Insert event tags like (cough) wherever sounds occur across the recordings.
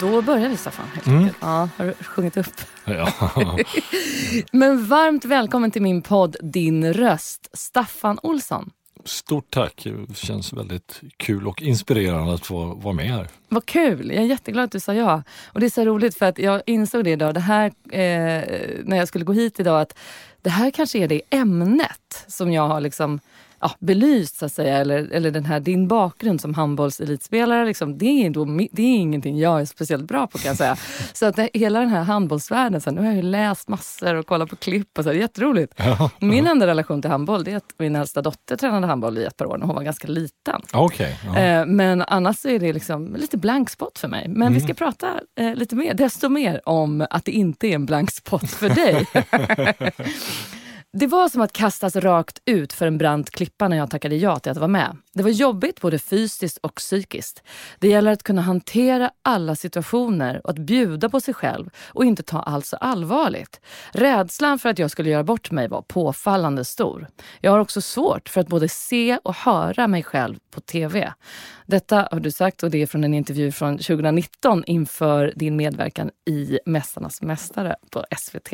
Då börjar vi Staffan. Helt enkelt. Ja, har du sjungit upp? Ja. (laughs) Men varmt välkommen till min podd Din röst, Staffan Olsson. Stort tack. Det känns väldigt kul och inspirerande att få vara med här. Vad kul! Jag är jätteglad att du sa ja. Och det är så roligt för att jag insåg det idag, det här, eh, när jag skulle gå hit idag, att det här kanske är det ämnet som jag har liksom, ja, belyst så att säga. Eller, eller den här, din bakgrund som handbollselitspelare, liksom, det, är då, det är ingenting jag är speciellt bra på kan jag säga. (laughs) så att det, hela den här handbollsvärlden, så här, nu har jag ju läst massor och kollat på klipp och så, det är jätteroligt. Ja. Min enda relation till handboll det är att min äldsta dotter tränade handboll i ett par år när hon var ganska liten. Okej. ja. Eh, Men annars är det liksom lite blank spot för mig. Men vi ska prata eh, lite mer, desto mer om att det inte är en blank spot för dig. (laughs) Det var som att kastas rakt ut för en brant klippa när jag tackade ja till att vara med. Det var jobbigt både fysiskt och psykiskt. Det gäller att kunna hantera alla situationer och att bjuda på sig själv och inte ta allt så allvarligt. Rädslan för att jag skulle göra bort mig var påfallande stor. Jag har också svårt för att både se och höra mig själv på TV. Detta har du sagt och det är från en intervju från 2019 inför din medverkan i Mästarnas mästare på SVT.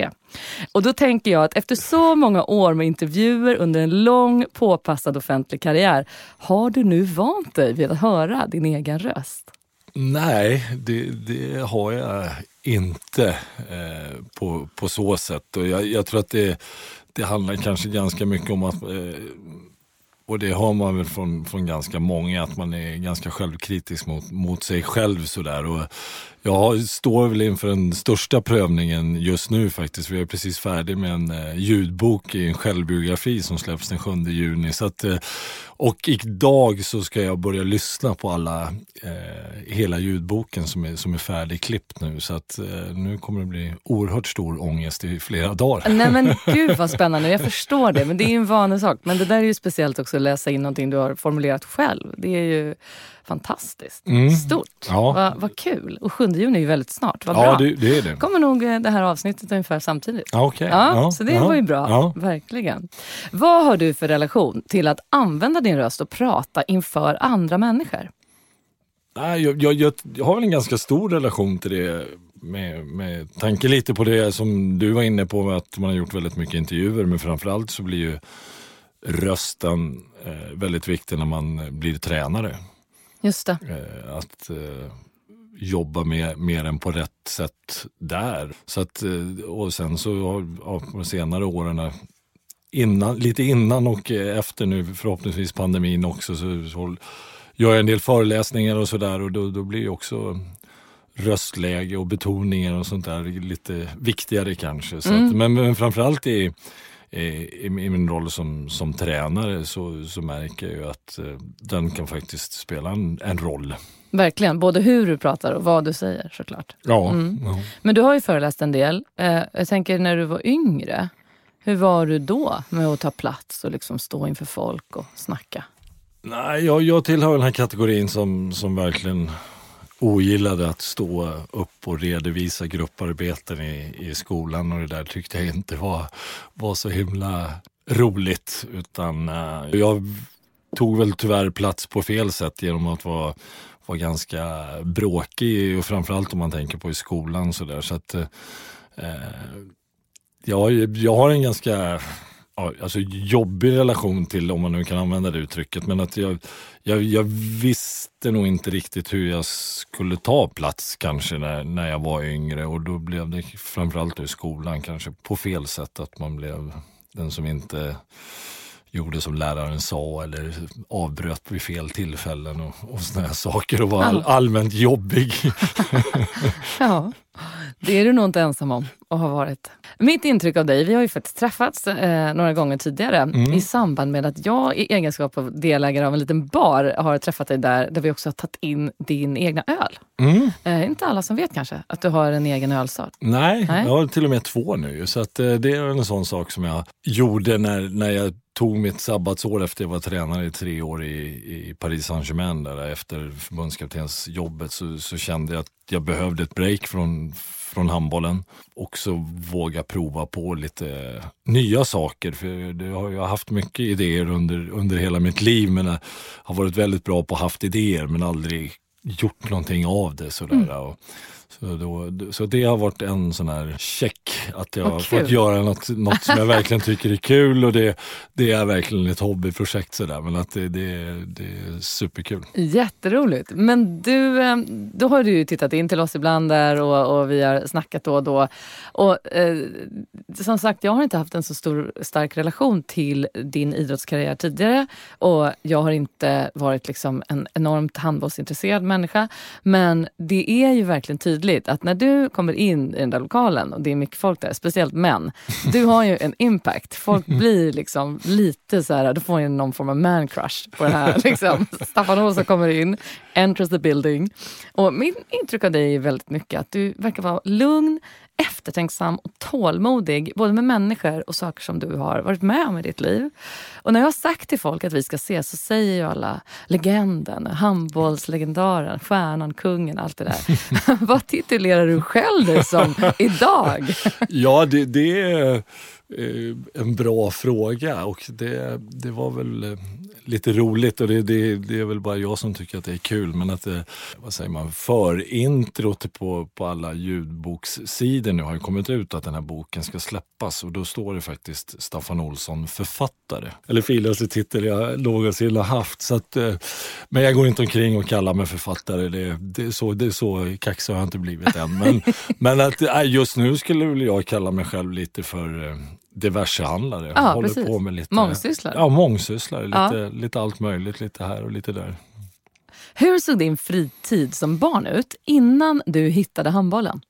Och då tänker jag att efter så många år med intervjuer under en lång påpassad offentlig karriär, har du nu vant dig vid att höra din egen röst? Nej, det, det har jag inte eh, på, på så sätt. Och jag, jag tror att det, det handlar kanske ganska mycket om att eh, och det har man väl från, från ganska många, att man är ganska självkritisk mot, mot sig själv. Sådär. Och jag står väl inför den största prövningen just nu faktiskt. Vi är precis färdig med en eh, ljudbok i en självbiografi som släpps den 7 juni. Så att, eh, och idag så ska jag börja lyssna på alla, eh, hela ljudboken som är, som är färdigklippt nu. Så att eh, nu kommer det bli oerhört stor ångest i flera dagar. Nej men (laughs) gud vad spännande, jag förstår det. Men det är ju en vanlig sak. Men det där är ju speciellt också att läsa in någonting du har formulerat själv. Det är ju fantastiskt. Mm. Stort. Ja. Vad, vad kul. Och 7 juni är ju väldigt snart. Vad bra. Ja, det, det är det. kommer nog eh, det här avsnittet ungefär samtidigt. Ja, okej. Ja, så det ja, var ju bra. Ja. Verkligen. Vad har du för relation till att använda din röst och prata inför andra människor? Nej, jag, jag, jag, jag har väl en ganska stor relation till det med, med tanke lite på det som du var inne på att man har gjort väldigt mycket intervjuer men framförallt så blir ju rösten eh, väldigt viktig när man blir tränare. Just det. Eh, att eh, jobba med, mer än på rätt sätt där. Så att, eh, och sen så ja, på senare åren, innan, lite innan och efter nu förhoppningsvis pandemin också, så, så gör jag en del föreläsningar och sådär och då, då blir ju också röstläge och betoningar och sånt där lite viktigare kanske. Så att, men, men framförallt i, i, i min roll som, som tränare så, så märker jag ju att eh, den kan faktiskt spela en, en roll. Verkligen. Både hur du pratar och vad du säger såklart. Ja, Mm. ja. Men du har ju föreläst en del. Eh, jag tänker när du var yngre. Hur var du då med att ta plats och liksom stå inför folk och snacka? Nej, jag, jag tillhör den här kategorin som, som verkligen ogillade att stå upp och redovisa grupparbeten i, i skolan och det där tyckte jag inte var, var så himla roligt. Utan eh, jag tog väl tyvärr plats på fel sätt genom att vara, var ganska bråkig och framförallt om man tänker på i skolan så där. Så att, eh, jag, jag har en ganska alltså jobbig relation till, om man nu kan använda det uttrycket, men att jag, jag, jag visste nog inte riktigt hur jag skulle ta plats kanske när, när jag var yngre. Och då blev det framförallt i skolan kanske på fel sätt att man blev den som inte gjorde som läraren sa eller avbröt vid fel tillfällen och, och såna här saker och var all, allmänt jobbig. (laughs) ja, det är du nog inte ensam om att ha varit. Mitt intryck av dig, vi har ju faktiskt träffats eh, några gånger tidigare mm. i samband med att jag i egenskap av delägare av en liten bar har träffat dig där, där vi också har tagit in din egna öl. Mm. Eh, inte alla som vet kanske att du har en egen ölsort. Nej, Nej, jag har till och med två nu. Så att, eh, det är en sån sak som jag gjorde när, när jag tog mitt sabbatsår efter jag var tränare i tre år i, i Paris Saint-Germain. Där efter förbundskaptensjobbet så, så kände jag att jag behövde ett break från, från handbollen. Också våga prova på lite nya saker. För jag har haft mycket idéer under, under hela mitt liv. Men jag har varit väldigt bra på att haft idéer men aldrig gjort någonting av det. Sådär. Mm. Och, så, då, så det har varit en sån här check, att jag har fått göra något, något som jag verkligen tycker är kul och det, det är verkligen ett hobbyprojekt sådär men att det, det, det är superkul. Jätteroligt. Men du, eh, då har du ju tittat in till oss ibland där och, och vi har snackat då och då. Och, eh, som sagt, jag har inte haft en så stor stark relation till din idrottskarriär tidigare och jag har inte varit liksom en enormt handbollsintresserad människa. Men det är ju verkligen tydligt tydligt att när du kommer in i den där lokalen och det är mycket folk där, speciellt män, du har ju en impact. Folk blir liksom lite så här, du får ju någon form av man crush på det här. Liksom. Staffan Olsson kommer in, enters the building. Och min intryck av dig är väldigt mycket att du verkar vara lugn, eftertänksam och tålmodig både med människor och saker som du har varit med om i ditt liv. Och när jag har sagt till folk att vi ska ses så säger ju alla legenden, handbollslegendaren, stjärnan, kungen, allt det där. (laughs) Vad titulerar du själv dig som idag? ja, det, det är en bra fråga och det, det var väl eh, lite roligt och det, det, det, är väl bara jag som tycker att det är kul. Men att det, vad säger man, förintrot på, på alla ljudbokssidor nu har ju kommit ut att den här boken ska släppas och då står det faktiskt Staffan Olsson författare. Eller finaste titel jag någonsin har haft. Så att, eh, men jag går inte omkring och kallar mig författare. Det, det, är, så, det är så kaxig har jag inte blivit än. Men, (laughs) men att, just nu skulle jag kalla mig själv lite för eh, diversehandlare. Ja, Håller precis. på med lite, mångsysslare. Ja, mångsysslare. Lite, ja. lite allt möjligt, lite här och lite där. Hur såg din fritid som barn ut innan du hittade handbollen?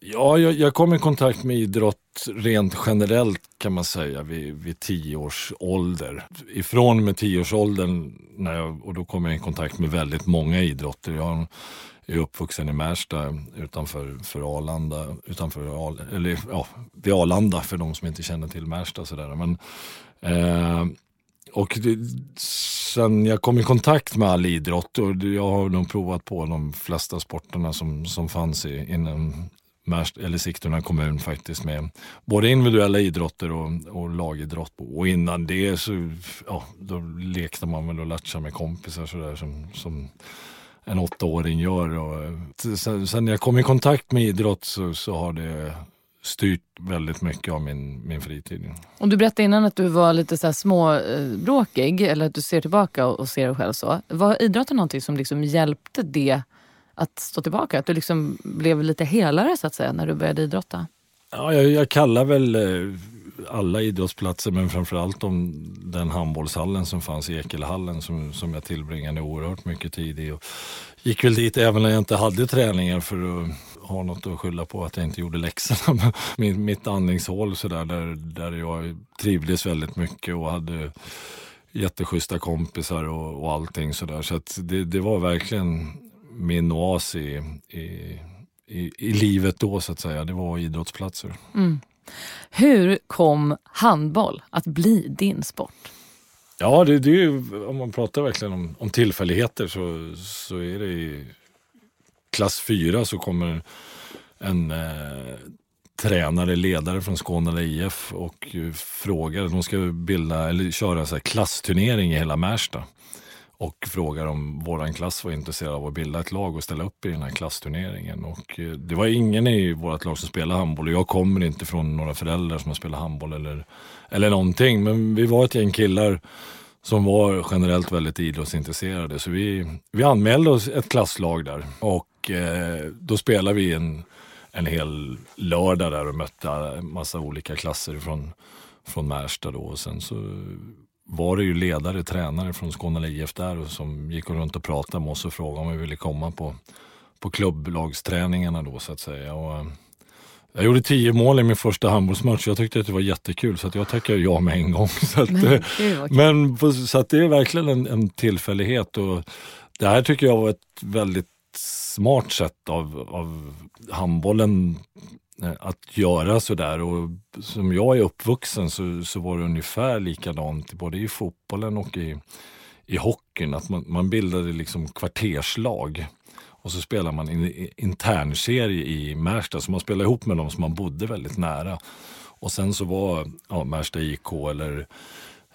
Ja, jag, jag, kom i kontakt med idrott rent generellt kan man säga vid, vid tio års ålder. Ifrån med tioårsåldern när jag, och då kom jag i kontakt med väldigt många idrotter. Jag är uppvuxen i Märsta utanför för Arlanda, utanför Al, eller ja, vid Arlanda för de som inte känner till Märsta. Sådär. Men, eh, och det, sen jag kom i kontakt med all idrott och jag har nog provat på de flesta sporterna som, som fanns i, inom Märsta, eller Sigtuna kommun faktiskt med både individuella idrotter och, och lagidrott. Och innan det så ja, då lekte man väl och latchade med kompisar sådär som, som en åttaåring gör. Och sen, sen jag kom i kontakt med idrott så, så har det styrt väldigt mycket av min, min fritid. Och du berättade innan att du var lite så här småbråkig, eller att du ser tillbaka och, och ser dig själv så. Var idrotten någonting som liksom hjälpte det att stå tillbaka? Att du liksom blev lite helare så att säga när du började idrotta? Ja, jag, jag kallar väl eh, alla idrottsplatser men framförallt om den handbollshallen som fanns i Ekelhallen som, som jag tillbringade oerhört mycket tid i. Och gick väl dit även när jag inte hade träningar för att ha något att skylla på att jag inte gjorde läxorna. (laughs) mitt andningshål så där, där, där jag trivdes väldigt mycket och hade jätteschyssta kompisar och, och allting sådär. Så, så det, det var verkligen min oas i, i, i, i, livet då så att säga. Det var idrottsplatser. Mm. Hur kom handboll att bli din sport? Ja, det, det är ju, om man pratar verkligen om, om tillfälligheter så, så är det i klass 4 så kommer en eh, tränare, ledare från Skåne IF och eh, frågar, de ska bilda, eller köra så här klassturnering i hela Märsta och frågar om vår klass var intresserad av att bilda ett lag och ställa upp i den här klassturneringen. Och eh, det var ingen i vårt lag som spelade handboll och jag kommer inte från några föräldrar som har spelat handboll eller, eller någonting. Men vi var ett gäng killar som var generellt väldigt idrottsintresserade. Så vi, vi anmälde oss ett klasslag där och eh, då spelade vi en, en hel lördag där och mötte massa olika klasser från från Märsta då. Och sen så var det ju ledare, tränare från Skåne IF där som gick runt och pratade med oss och frågade om vi ville komma på, på klubblagsträningarna då så att säga. Och, eh, jag gjorde tio mål i min första handbollsmatch. Jag tyckte att det var jättekul så att jag tackade ja med en gång. (laughs) Så att, men, eh, men så att det är verkligen en, en tillfällighet. Och det här tycker jag var ett väldigt smart sätt av, av handbollen att göra sådär. Och som jag är uppvuxen så, så var det ungefär likadant både i fotbollen och i, i hockeyn. Att man, man bildade liksom kvarterslag. Och så spelar man en internserie i Märsta, så man spelade ihop med dem som man bodde väldigt nära. Och sen så var ja, Märsta IK eller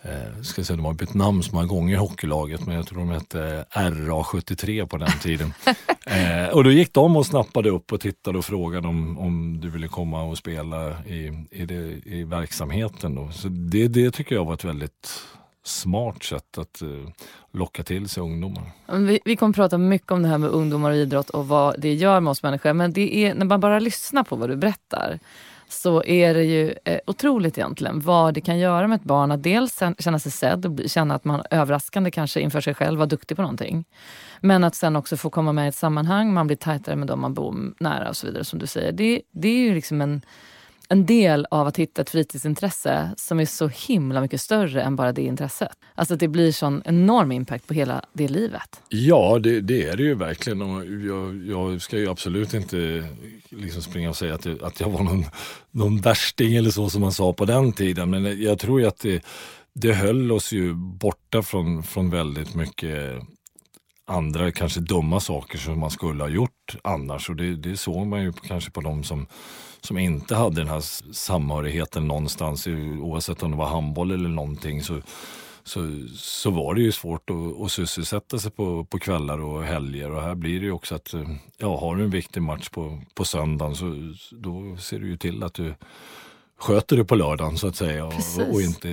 eh, ska säga, de har bytt namn så många gånger i hockeylaget men jag tror de hette RA73 på den tiden. (laughs) eh, och då gick de och snappade upp och tittade och frågade om, om du ville komma och spela i, i, det, i verksamheten. Då. Så det, det tycker jag var ett väldigt smart sätt att uh, locka till sig ungdomar. Vi, vi kommer prata mycket om det här med ungdomar och idrott och vad det gör med oss människor. Men det är, när man bara lyssnar på vad du berättar så är det ju eh, otroligt egentligen vad det kan göra med ett barn att dels känna sig sedd och känna att man överraskande kanske inför sig själv var duktig på någonting. Men att sen också få komma med i ett sammanhang, man blir tajtare med dem man bor nära och så vidare som du säger. Det, det är ju liksom en en del av att hitta ett fritidsintresse som är så himla mycket större än bara det intresset. Alltså det blir sån enorm impact på hela det livet. Ja, det, det är det ju verkligen. Och jag, jag ska ju absolut inte liksom springa och säga att jag, att jag var någon, någon värsting eller så som man sa på den tiden. Men jag tror ju att det, det höll oss ju borta från, från väldigt mycket andra kanske dumma saker som man skulle ha gjort annars. Och det, det såg man ju kanske på de som som inte hade den här samhörigheten någonstans, oavsett om det var handboll eller någonting, så, så, så var det ju svårt att, att sysselsätta sig på, på kvällar och helger. Och här blir det ju också att, ja, har du en viktig match på, på söndagen så då ser du ju till att du sköter det på lördagen så att säga och, och, inte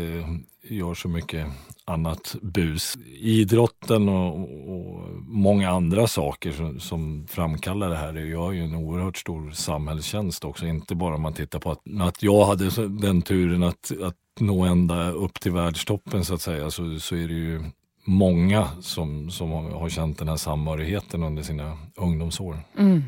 gör så mycket annat bus. Idrotten och, och många andra saker som, som, framkallar det här gör ju en oerhört stor samhällstjänst också. Inte bara om man tittar på att, att jag hade den turen att, att nå ända upp till världstoppen så att säga så, så är det ju många som, som har känt den här samhörigheten under sina ungdomsår. Mm.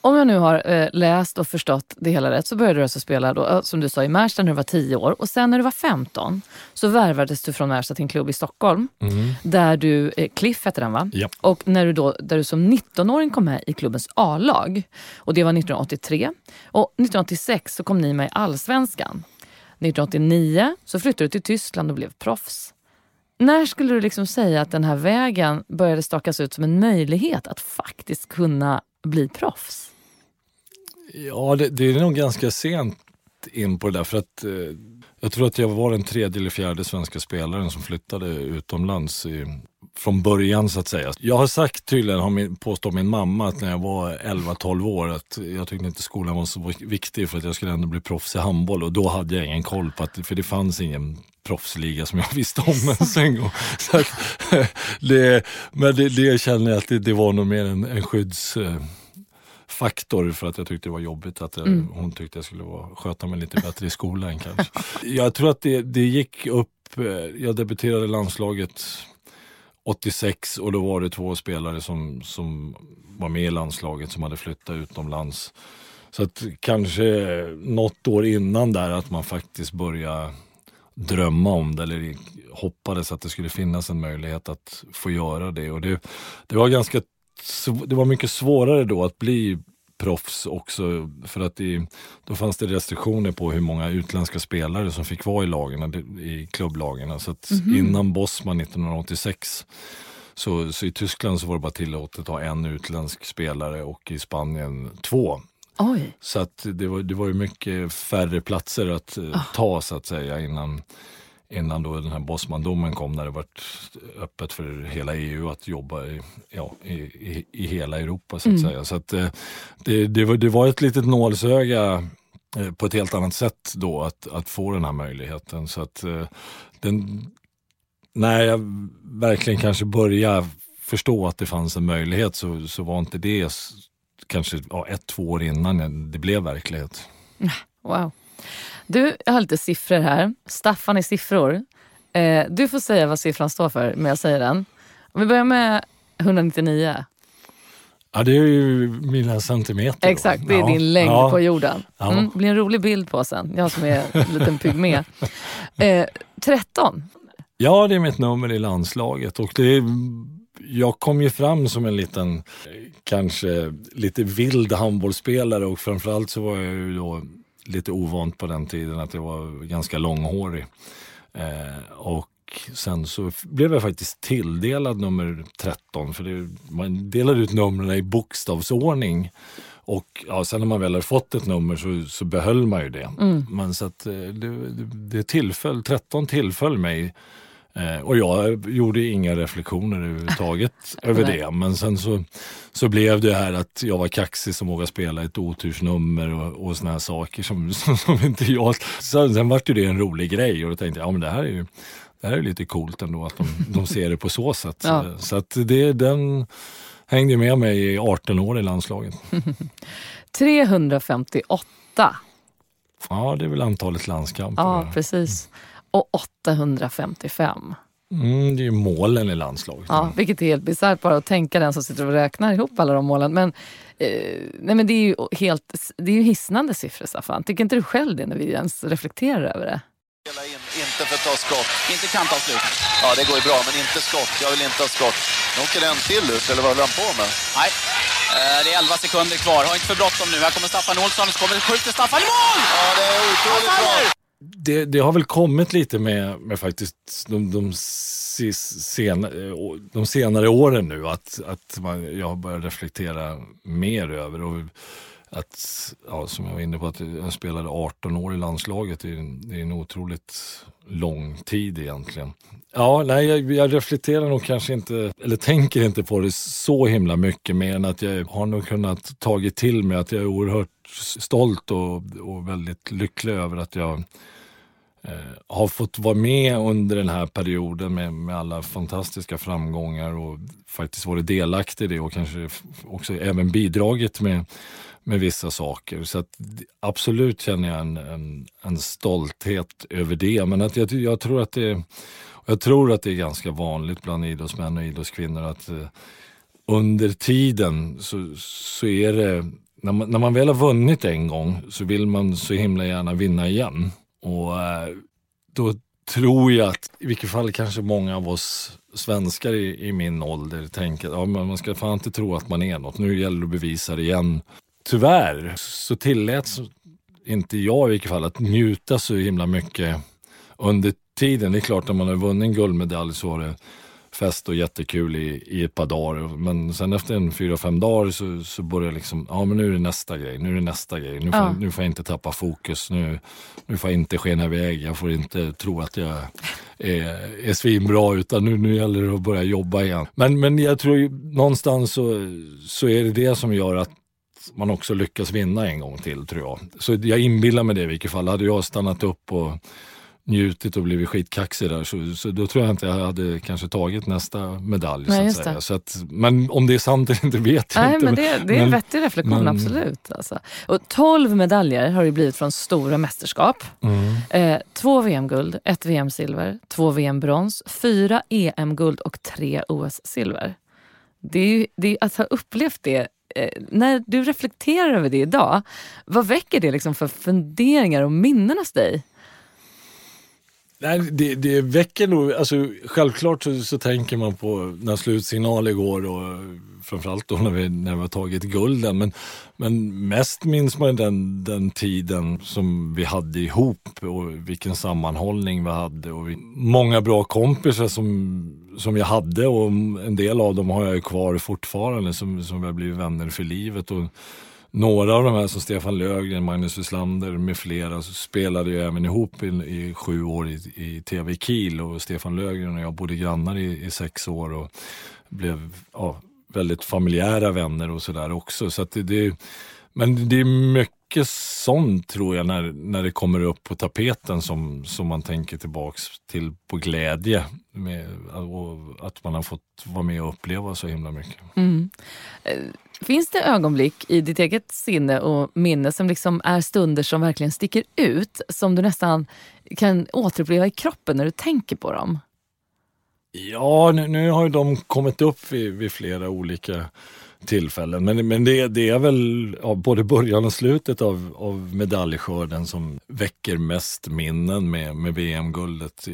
Om jag nu har eh, läst och förstått det hela rätt så började du alltså spela då, som du sa i Märsta när du var 10 år och sen när du var 15 så värvades du från Märsta till en klubb i Stockholm mm. där du, eh, Cliff hette den va? Ja. Och när du då, där du som 19-åring kom med i klubbens A-lag och det var 1983 och 1986 så kom ni med i Allsvenskan. 1989 så flyttade du till Tyskland och blev proffs. När skulle du liksom säga att den här vägen började stakas ut som en möjlighet att faktiskt kunna bli proffs? Ja, det, det är nog ganska sent in på det där. För att, eh, jag tror att jag var den tredje eller fjärde svenska spelaren som flyttade utomlands i, från början så att säga. Jag har sagt tydligen, har min, påstår min mamma, att när jag var 11-12 år att jag tyckte inte skolan var så viktig för att jag skulle ändå bli proffs i handboll och då hade jag ingen koll på att, för det fanns ingen proffsliga som jag (laughs) visste om ens en gång. Så att, (laughs) det, men det, det känner jag att det, det var nog mer en, en skydds faktor för att jag tyckte det var jobbigt att jag, mm. hon tyckte jag skulle vara, sköta mig lite bättre i skolan kanske. (laughs) Jag tror att det, det gick upp, eh, jag debuterade landslaget 86 och då var det två spelare som, som var med i landslaget som hade flyttat utomlands. Så att kanske något år innan där att man faktiskt började drömma om det eller hoppades att det skulle finnas en möjlighet att få göra det. Och det, det var ganska det var mycket svårare då att bli proffs också för att det, då fanns det restriktioner på hur många utländska spelare som fick vara i lagen, i klubblagen. Så att mm -hmm. innan Bosman 1986 så, så, i Tyskland så var det bara tillåtet att ha en utländsk spelare och i Spanien två. Oj. Så att det var, det var ju mycket färre platser att oh. ta så att säga innan innan då den här Bosman-domen kom när det var öppet för hela EU att jobba i, ja, i, i, i hela Europa så att mm. säga. Så att, eh, det, det, var, det var ett litet nålsöga eh, på ett helt annat sätt då att, att få den här möjligheten. Så att eh, den, när jag verkligen kanske började förstå att det fanns en möjlighet så, så var inte det kanske ja, ett, två år innan det blev verklighet. Wow. Du, jag har lite siffror här. Staffan i siffror. Eh, du får säga vad siffran står för, men jag säger den. Om vi börjar med 199. Ja, det är ju mina centimeter. Exakt, det är ja. din längd ja. på jorden. Mm, det blir en rolig bild på sen. Jag som är en liten pygmé. Eh, 13. Ja, det är mitt nummer i landslaget. Och det är, jag kom ju fram som en liten, kanske lite vild handbollsspelare och framförallt så var jag ju då lite ovant på den tiden att jag var ganska långhårig. Eh, och sen så blev jag faktiskt tilldelad nummer 13 för det, man delade ut numren i bokstavsordning. Och ja, sen när man väl har fått ett nummer så, så behöll man ju det. Men så att eh, det, det, det tillföll, 13 tillföll mig. Eh, och jag gjorde inga reflektioner överhuvudtaget (laughs) över det. Men sen så, så blev det här att jag var kaxig som vågade spela ett otursnummer och, och såna här saker som, (laughs) som, som inte jag... Sen, sen var det en rolig grej och då tänkte jag, ja men det här är ju det här är lite coolt ändå att de, de ser det på så sätt. (laughs) Ja. Så att det, den hängde med mig i 18 år i landslaget. 358. Ja, det är väl antalet landskamper. Ja, precis. Och 855. Mm, det är ju målen i landslaget. Ja, vilket är helt bisarrt bara att tänka den som sitter och räknar ihop alla de målen. Men, eh, nej, men det är ju helt, det är ju hisnande siffror Staffan. Tycker inte du själv det när vi ens reflekterar över det? In, inte för att ta skott. Inte kantavslut. Ja, det går ju bra, men inte skott. Jag vill inte ha skott. Nu åker en till ut, eller vad håller han på med? Nej, Eh, det är 11 sekunder kvar. Har inte för bråttom nu. Här kommer Staffan Olsson. Så kommer skjuter Staffan i mål! Ja, det är otroligt bra. Det, det har väl kommit lite med, med faktiskt de, de, sena, eh, de senare åren nu att, att man, jag har börjat reflektera mer över och att, ja, som jag var inne på, att jag spelade 18 år i landslaget. Det är en, det är en otroligt lång tid egentligen. Ja, nej, jag, jag reflekterar nog kanske inte, eller tänker inte på det så himla mycket mer än att jag har nog kunnat tagit till mig att jag är oerhört stolt och, och väldigt lycklig över att jag eh, har fått vara med under den här perioden med, med alla fantastiska framgångar och faktiskt varit delaktig i det och kanske också även bidragit med, med vissa saker. Så att, absolut känner jag en, en, en stolthet över det. Men att jag, jag, tror att det, jag tror att det är ganska vanligt bland idrottsmän och idrottskvinnor att eh, under tiden så, så är det, när man, när man väl har vunnit en gång så vill man så himla gärna vinna igen. Och eh, då tror jag att, i vilket fall kanske många av oss svenskar i, i min ålder tänker att ja, man ska fan inte tro att man är något. Nu gäller det att bevisa det igen. Tyvärr så tilläts inte jag i vilket fall att njuta så himla mycket under tiden. Det är klart när man har vunnit en guldmedalj så har det fest och jättekul i, i ett par dagar. Men sen efter en fyra, fem dagar så, så börjar liksom, ja men nu är det nästa grej, nu är det nästa grej. Nu får, Ja. nu får jag inte tappa fokus, nu, nu får jag inte skena iväg, jag får inte tro att jag är, är svinbra utan nu, nu gäller det att börja jobba igen. Men, men jag tror ju någonstans så, så är det det som gör att man också lyckas vinna en gång till tror jag. Så jag inbillar mig det i vilket fall. Hade jag stannat upp och njutit och blivit skitkaxig där så, så då tror jag inte jag hade kanske tagit nästa medalj. Nej, så att säga. Så att, men om det är sant eller inte vet jag Nej, inte. men det, det är en men- vettig reflektion, men- absolut. Alltså. Och 12 medaljer har det blivit från stora mästerskap. Mm. Eh, två VM-guld, ett VM-silver, två VM-brons, fyra EM-guld och tre OS-silver. Det är ju, det är, att ha upplevt det, eh, när du reflekterar över det idag, vad väcker det liksom för funderingar och minnen hos dig? Nej, det, det väcker nog, alltså, självklart så, så tänker man på när slutsignalen går och framförallt då när vi, när vi har tagit gulden. Men, men mest minns man den, den tiden som vi hade ihop och vilken sammanhållning vi hade. Och vi, många bra kompisar som, som jag hade och en del av dem har jag ju kvar fortfarande som, som vi har blivit vänner för livet. Och, några av de här som Stefan Löfgren, Magnus Wislander med flera spelade ju även ihop i, i sju år i, i TV Kiel och Stefan Löfgren och jag bodde grannar i, i sex år och blev ja, väldigt familjära vänner och sådär också. Så att det, det, men det är mycket sånt tror jag när, när det kommer upp på tapeten som, som man tänker tillbaks till på glädje. Med, och att man har fått vara med och uppleva så himla mycket. Mm. Finns det ögonblick i ditt eget sinne och minne som liksom är stunder som verkligen sticker ut? Som du nästan kan återuppleva i kroppen när du tänker på dem? Ja, nu, nu har ju de kommit upp vid, vid flera olika tillfällen. Men, men det, det är väl ja, både början och slutet av, av medaljskörden som väcker mest minnen med, med VM-guldet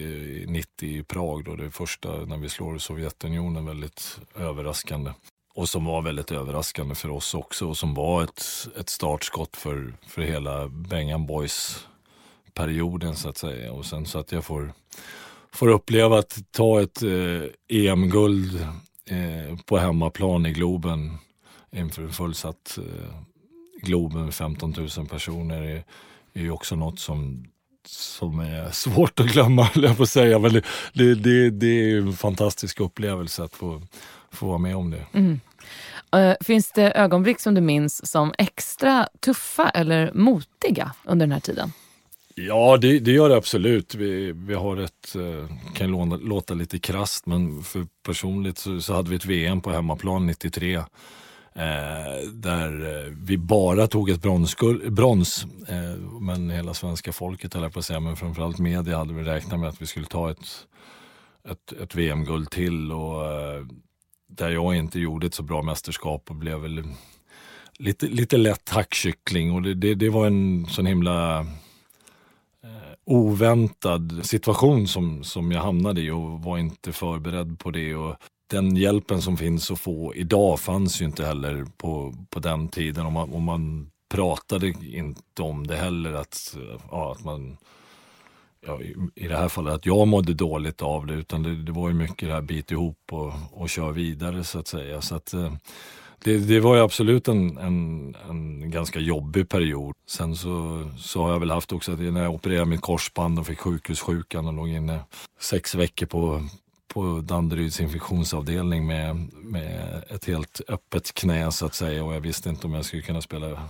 90 i Prag. Då, det första när vi slår Sovjetunionen väldigt överraskande. Och som var väldigt överraskande för oss också och som var ett, ett startskott för, för hela Bengan Boys-perioden så att säga. Och sen så att jag får, får uppleva att ta ett eh, EM-guld eh, på hemmaplan i Globen inför en fullsatt eh, Globen med 15 000 personer är, är ju också något som som är svårt att glömma, (laughs) jag på säga. Men det, det, det, det är en fantastisk upplevelse att få, få vara med om det. Mm. Uh, finns det ögonblick som du minns som extra tuffa eller motiga under den här tiden? Ja, det, det gör det absolut. Vi, vi har ett, eh, kan låna, låta lite krast men för personligt så, så, hade vi ett VM på hemmaplan 93. Eh, där eh, vi bara tog ett bronskull, brons, eh, men hela svenska folket, eller på att säga, men framförallt media hade vi räknat med att vi skulle ta ett, ett, ett VM-guld till. Och, eh, där jag inte gjorde ett så bra mästerskap och blev väl lite, lite lätt hackkyckling. Och det, det, det var en sån himla oväntad situation som, som jag hamnade i och var inte förberedd på det. Och den hjälpen som finns att få idag fanns ju inte heller på, på den tiden. Och man, och man pratade inte om det heller. Att, ja, att man ja, i det här fallet att jag mådde dåligt av det utan det, det var ju mycket det här bit ihop och, och kör vidare så att säga. Så att, eh, det, det var ju absolut en, en, en, ganska jobbig period. Sen så, så har jag väl haft också att när jag opererade mitt korsband och fick sjukhussjukan och låg inne sex veckor på, på Danderyds infektionsavdelning med, med ett helt öppet knä så att säga och jag visste inte om jag skulle kunna spela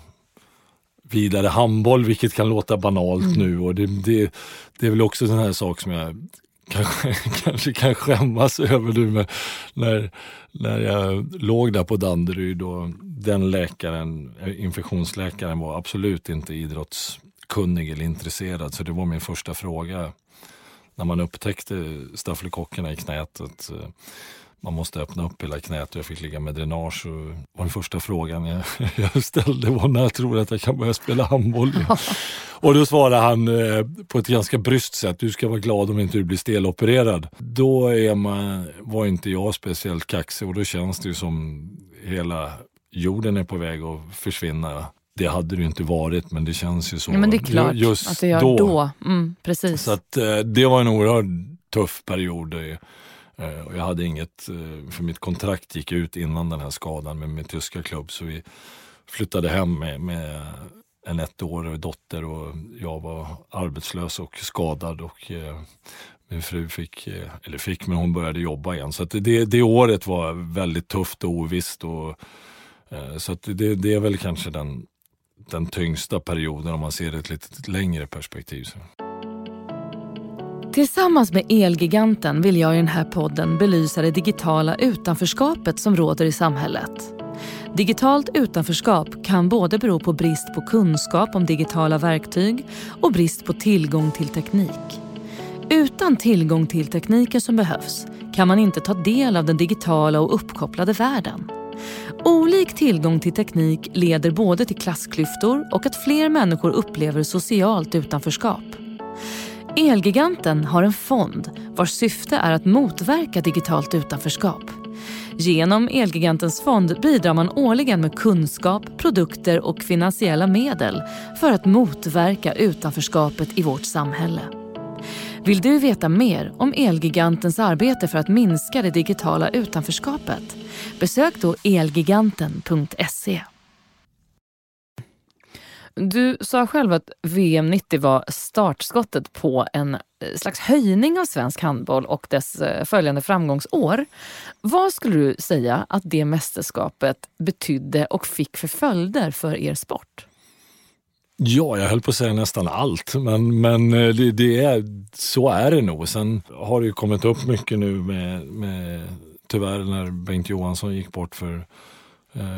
vidare handboll, vilket kan låta banalt mm. nu. Och det, det, det är väl också en här sak som jag kanske, (laughs) kanske kan skämmas över nu med, när, när jag låg där på Danderyd och den läkaren, eh, infektionsläkaren var absolut inte idrottskunnig eller intresserad. Så det var min första fråga när man upptäckte stafylokockerna i knätet. Man måste öppna upp hela knät och jag fick ligga med dränage. Och var den första frågan jag, (laughs) jag ställde var när jag tror att jag kan börja spela handboll (laughs) Och då svarade han eh, på ett ganska bryskt sätt, du ska vara glad om inte du blir stelopererad. Då är man, var inte jag speciellt kaxig och då känns det ju som hela jorden är på väg att försvinna. Det hade det ju inte varit men det känns ju så. Ja, men det är klart just att det gör då. då. Mm, precis. Så att, eh, det var en oerhört tuff period. Eh, och jag hade inget, eh, för mitt kontrakt gick ut innan den här skadan med min tyska klubb så vi flyttade hem med, med en ettårig dotter och jag var arbetslös och skadad och eh, min fru fick, eh, eller fick, men hon började jobba igen. Så det, det året var väldigt tufft och ovisst. Och, så det, det är väl kanske den, den tyngsta perioden om man ser det i ett lite längre perspektiv. Så. Tillsammans med Elgiganten vill jag i den här podden belysa det digitala utanförskapet som råder i samhället. Digitalt utanförskap kan både bero på brist på kunskap om digitala verktyg och brist på tillgång till teknik. Utan tillgång till tekniken som behövs kan man inte ta del av den digitala och uppkopplade världen. Olik tillgång till teknik leder både till klassklyftor och att fler människor upplever socialt utanförskap. Elgiganten har en fond vars syfte är att motverka digitalt utanförskap. Genom Elgigantens fond bidrar man årligen med kunskap, produkter och finansiella medel för att motverka utanförskapet i vårt samhälle. Vill du veta mer om Elgigantens arbete för att minska det digitala utanförskapet? Besök då elgiganten.se. Du sa själv att VM 90 var startskottet på en eh, slags höjning av svensk handboll och dess eh, följande framgångsår. Vad skulle du säga att det mästerskapet betydde och fick för följder för er sport? Ja, jag höll på att säga nästan allt, men, men eh, det, det är, så är det nog. Sen har det ju kommit upp mycket nu med, med tyvärr när Bengt Johansson gick bort för,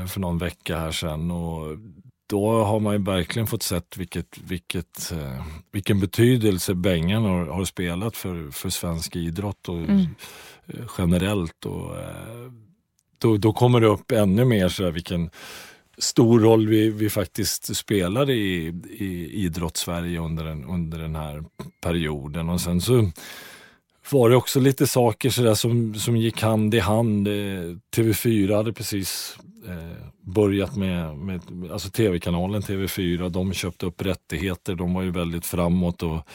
för någon vecka här sedan. Och då har man ju verkligen fått sett vilket, vilket, eh, vilken betydelse Bengan har, har, spelat för, för svensk idrott och mm. Eh, generellt. Och, eh, då, då kommer det upp ännu mer så här, vilken stor roll vi, vi faktiskt spelade i, i idrottssverige under, den, under den här perioden. Och sen så var det också lite saker så där som, som gick hand i hand. TV4 hade precis eh, börjat med, med alltså tv-kanalen TV4. De köpte upp rättigheter. De var ju väldigt framåt och,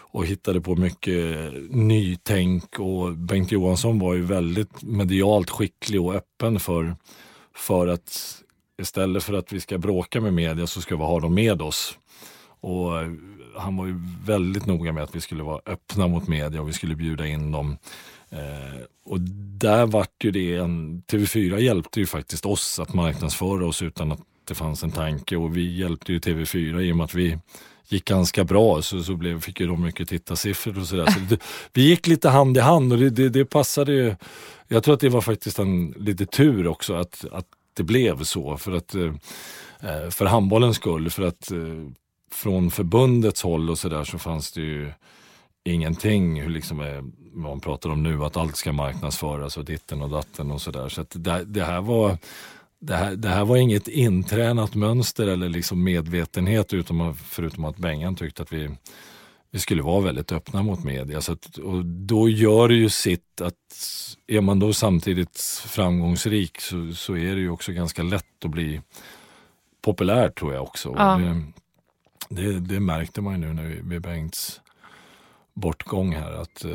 och hittade på mycket nytänk. Och Bengt Johansson var ju väldigt medialt skicklig och öppen för, för att istället för att vi ska bråka med media så ska vi ha dem med oss. Och han var ju väldigt noga med att vi skulle vara öppna mot media och vi skulle bjuda in dem. Eh, och där vart ju det en, TV4 hjälpte ju faktiskt oss att marknadsföra oss utan att det fanns en tanke och vi hjälpte ju TV4 i och med att vi gick ganska bra så, så blev, fick ju de mycket tittarsiffror och sådär. Så vi gick lite hand i hand och det, det, det, passade ju. Jag tror att det var faktiskt en lite tur också att, att det blev så för att eh, eh för handbollens skull. För att eh, från förbundets håll och sådär så fanns det ju ingenting, hur liksom vad man pratar om nu, att allt ska marknadsföras och ditten och datten och sådär. Så, så det, det, här var det här, det här var inget intränat mönster eller liksom medvetenhet utom, förutom att Bengan tyckte att vi, vi skulle vara väldigt öppna mot media. Så att, och då gör det ju sitt att är man då samtidigt framgångsrik så, så är det ju också ganska lätt att bli populär tror jag också. Ja. Det, det, det, märkte man ju nu när vi, med Bengts bortgång här att eh,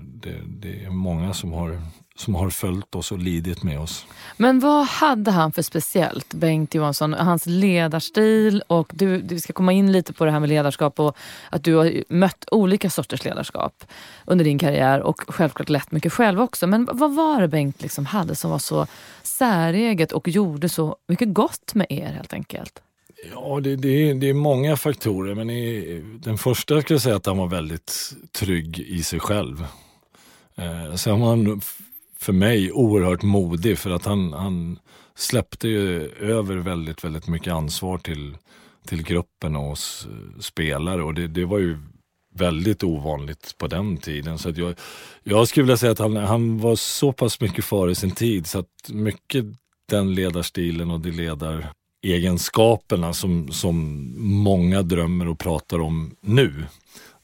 det, det, är många som har, som har följt oss och lidit med oss. Men vad hade han för speciellt, Bengt Johansson? Hans ledarstil och du, vi ska komma in lite på det här med ledarskap och att du har mött olika sorters ledarskap under din karriär och självklart lett mycket själv också. Men vad var det Bengt liksom hade som var så säreget och gjorde så mycket gott med er helt enkelt? Ja, det, det, är, det är många faktorer, men i, den första skulle jag säga att han var väldigt trygg i sig själv. Eh, sen var han för mig oerhört modig för att han, han släppte ju över väldigt, väldigt mycket ansvar till, till gruppen och oss spelare och det, det var ju väldigt ovanligt på den tiden. Så jag, jag skulle vilja säga att han, han var så pass mycket före sin tid så att mycket den ledarstilen och det ledar egenskaperna som, som många drömmer och pratar om nu.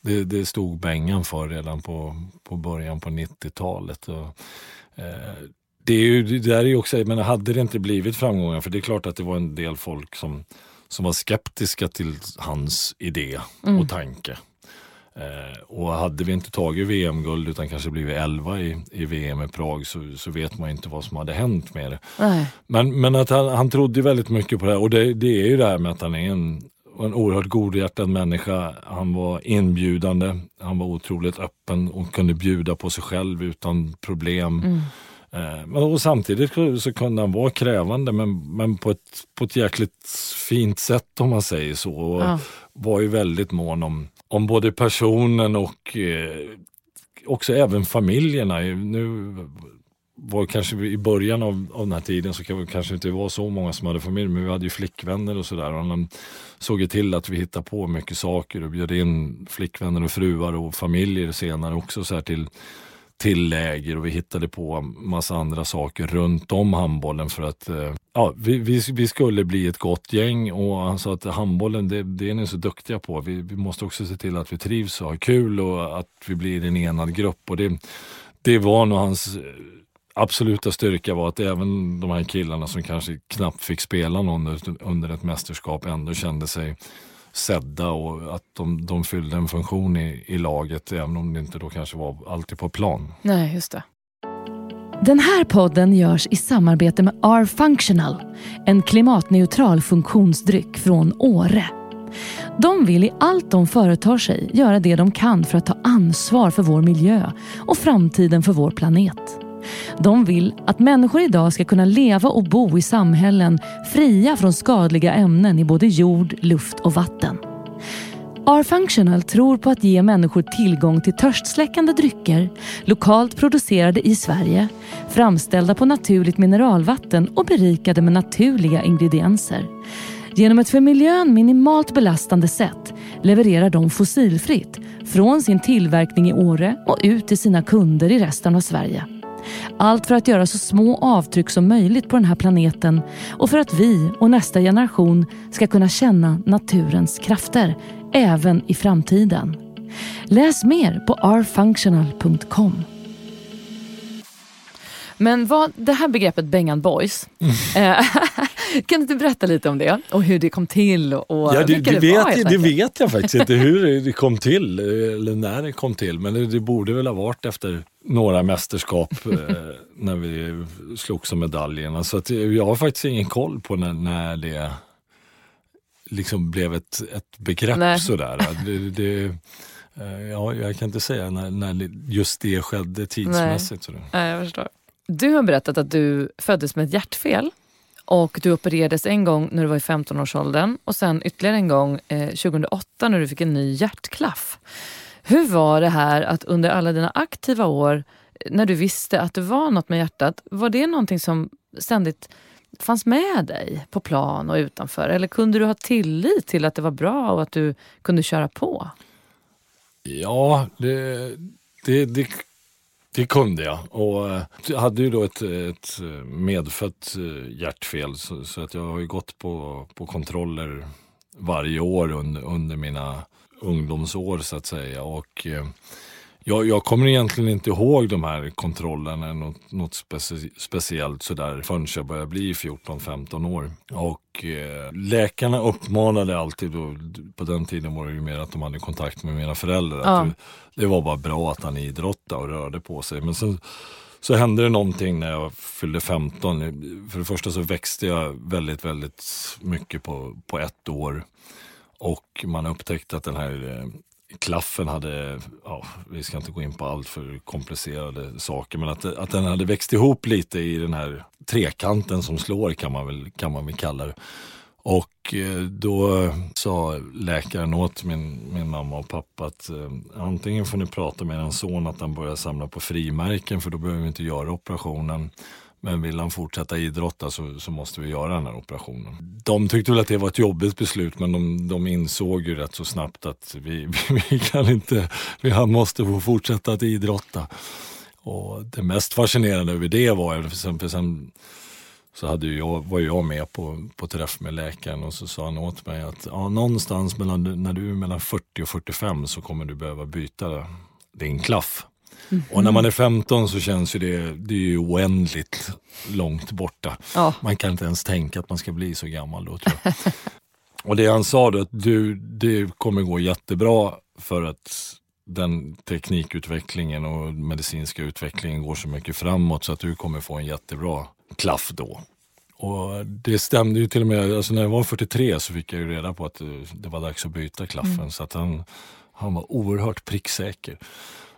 Det, det stod Bengan för redan på, på början på 90-talet. Och, eh, det, är ju, det där är ju också, men hade det inte blivit framgångar, för det är klart att det var en del folk som, som var skeptiska till hans idé mm. och tanke. Eh, och hade vi inte tagit VM-guld utan kanske blivit 11 i, i VM i Prag så, så vet man inte vad som hade hänt med det. Men, men att han, han trodde väldigt mycket på det här och det, det är ju det här med att han är en, en oerhört godhjärtad människa. Han var inbjudande, han var otroligt öppen och kunde bjuda på sig själv utan problem. Mm. Eh, men och samtidigt så kunde han vara krävande men, men på, ett, på ett jäkligt fint sätt om man säger så. Och ja. var ju väldigt mån om om både personen och eh, också även familjerna. Nu var kanske i början av, av den här tiden så kan kanske inte var så många som hade familj, men vi hade ju flickvänner och sådär. Han såg ju till att vi hittade på mycket saker och bjöd in flickvänner och fruar och familjer senare också så till till läger och vi hittade på massa andra saker runt om handbollen för att eh, ja, vi, vi, vi, skulle bli ett gott gäng och han sa att handbollen det, det är ni så duktiga på. Vi, vi, måste också se till att vi trivs och har kul och att vi blir en enad grupp. Och det, det var nog hans eh, absoluta styrka var att även de här killarna som kanske knappt fick spela någon under ett mästerskap ändå kände sig sedda och att de, de fyllde en funktion i, i laget även om det inte då kanske var alltid på plan. Nej, just det. Den här podden görs i samarbete med R-Functional, en klimatneutral funktionsdryck från Åre. De vill i allt de företar sig göra det de kan för att ta ansvar för vår miljö och framtiden för vår planet. De vill att människor idag ska kunna leva och bo i samhällen fria från skadliga ämnen i både jord, luft och vatten. R-Functional tror på att ge människor tillgång till törstsläckande drycker, lokalt producerade i Sverige, framställda på naturligt mineralvatten och berikade med naturliga ingredienser. Genom ett för miljön minimalt belastande sätt levererar de fossilfritt från sin tillverkning i Åre och ut till sina kunder i resten av Sverige. Allt för att göra så små avtryck som möjligt på den här planeten och för att vi och nästa generation ska kunna känna naturens krafter även i framtiden. Läs mer på rfunctional.com. Men vad, det här begreppet Bengan Boys, mm. (laughs) kan du inte berätta lite om det och hur det kom till? Och ja, det, det, det vet, det vet jag faktiskt inte hur (laughs) det kom till eller när det kom till men det, det borde väl ha varit efter några mästerskap eh, (laughs) när vi slogs om medaljerna. Så att jag har faktiskt ingen koll på när, när det liksom blev ett, ett begrepp Nej. sådär. Det, det, eh, ja, jag kan inte säga när, när just det skedde tidsmässigt. Nej. Nej, jag förstår. Du har berättat att du föddes med ett hjärtfel och du opererades en gång när du var i 15-årsåldern och sen ytterligare en gång eh, 2008 när du fick en ny hjärtklaff. Hur var det här att under alla dina aktiva år, eh, när du visste att det var något med hjärtat, var det någonting som ständigt fanns med dig på plan och utanför? Eller kunde du ha tillit till att det var bra och att du kunde köra på? Ja, det, det, det, det kunde jag. Och jag hade ju då ett, ett eh, medfött eh, hjärtfel så, så, att jag har ju gått på, på kontroller varje år under, under mina ungdomsår så att säga. Och, eh, jag, jag, kommer egentligen inte ihåg de här kontrollerna något, något specie, speciellt sådär förrän jag började bli 14-15 år. Och eh, läkarna uppmanade alltid, då, på den tiden var det ju mer att de hade kontakt med mina föräldrar. Ja. Att det, det, var bara bra att han idrottade och rörde på sig. Men sen så hände det någonting när jag fyllde 15. För det första så växte jag väldigt, väldigt mycket på, på ett år. Och man upptäckte att den här eh, klaffen hade, ja, vi ska inte gå in på allt för komplicerade saker, men att, att den hade växt ihop lite i den här trekanten som slår kan man väl, kan man väl kalla det. Och eh, då sa läkaren åt min, min mamma och pappa att eh, antingen får ni prata med er son att han börjar samla på frimärken för då behöver vi inte göra operationen. Men vill han fortsätta idrotta så, så måste vi göra den här operationen. De tyckte väl att det var ett jobbigt beslut men de, de insåg ju rätt så snabbt att vi, (laughs) vi, kan inte, vi, måste få fortsätta att idrotta. Och det mest fascinerande över det var, för sen, för sen så hade jag, var jag med på, på träff med läkaren och så sa han åt mig att ja, någonstans mellan, när du är mellan 40 och 45 så kommer du behöva byta din klaff. Mm. Och när man är 15 så känns ju det, det är ju oändligt långt borta. Ja. Man kan inte ens tänka att man ska bli så gammal då tror jag. (laughs) och det han sa då, att du, det kommer gå jättebra för att den teknikutvecklingen och medicinska utvecklingen går så mycket framåt så att du kommer få en jättebra klaff då. Och det stämde ju till och med, alltså när jag var 43 så fick jag ju reda på att det var dags att byta klaffen. Mm. Så att han, han var oerhört pricksäker.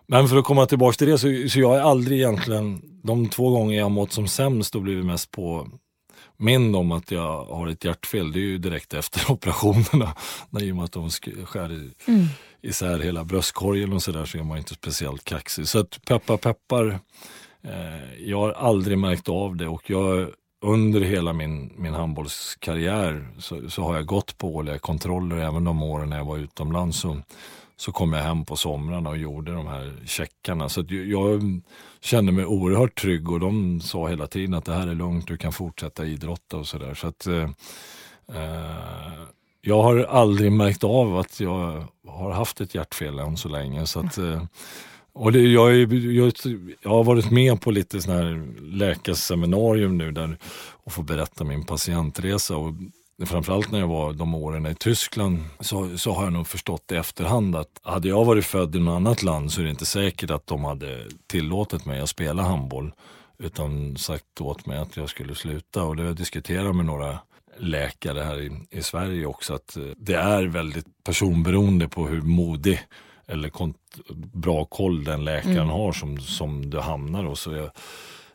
Men för att komma tillbaka till det så, så jag har aldrig egentligen, de två gånger jag mått som sämst och blivit mest på min om att jag har ett hjärtfel, det är ju direkt efter (laughs) operationerna. När I och med att de skär i, mm. isär hela bröstkorgen och sådär så är man inte speciellt kaxig. Så att peppar peppar, eh, jag har aldrig märkt av det och jag under hela min, min handbollskarriär så, så har jag gått på årliga kontroller även de åren när jag var utomlands. Så, så kom jag hem på somrarna och gjorde de här checkarna. Så jag kände mig oerhört trygg och de sa hela tiden att det här är lugnt, du kan fortsätta idrotta och sådär. Så att, eh, eh jag har aldrig märkt av att jag har haft ett hjärtfel än så länge. Så att, eh, och det, jag, jag, jag, har varit med på lite sådana här läkarseminarium nu där och får berätta min patientresa. Och framförallt när jag var de åren i Tyskland så, så har jag nog förstått i efterhand att hade jag varit född i något annat land så är det inte säkert att de hade tillåtit mig att spela handboll utan sagt åt mig att jag skulle sluta och det har jag diskuterat med några läkare här i, i Sverige också. Att eh, det är väldigt personberoende på hur modig eller bra koll den läkaren mm. har som, som du hamnar hos. Så jag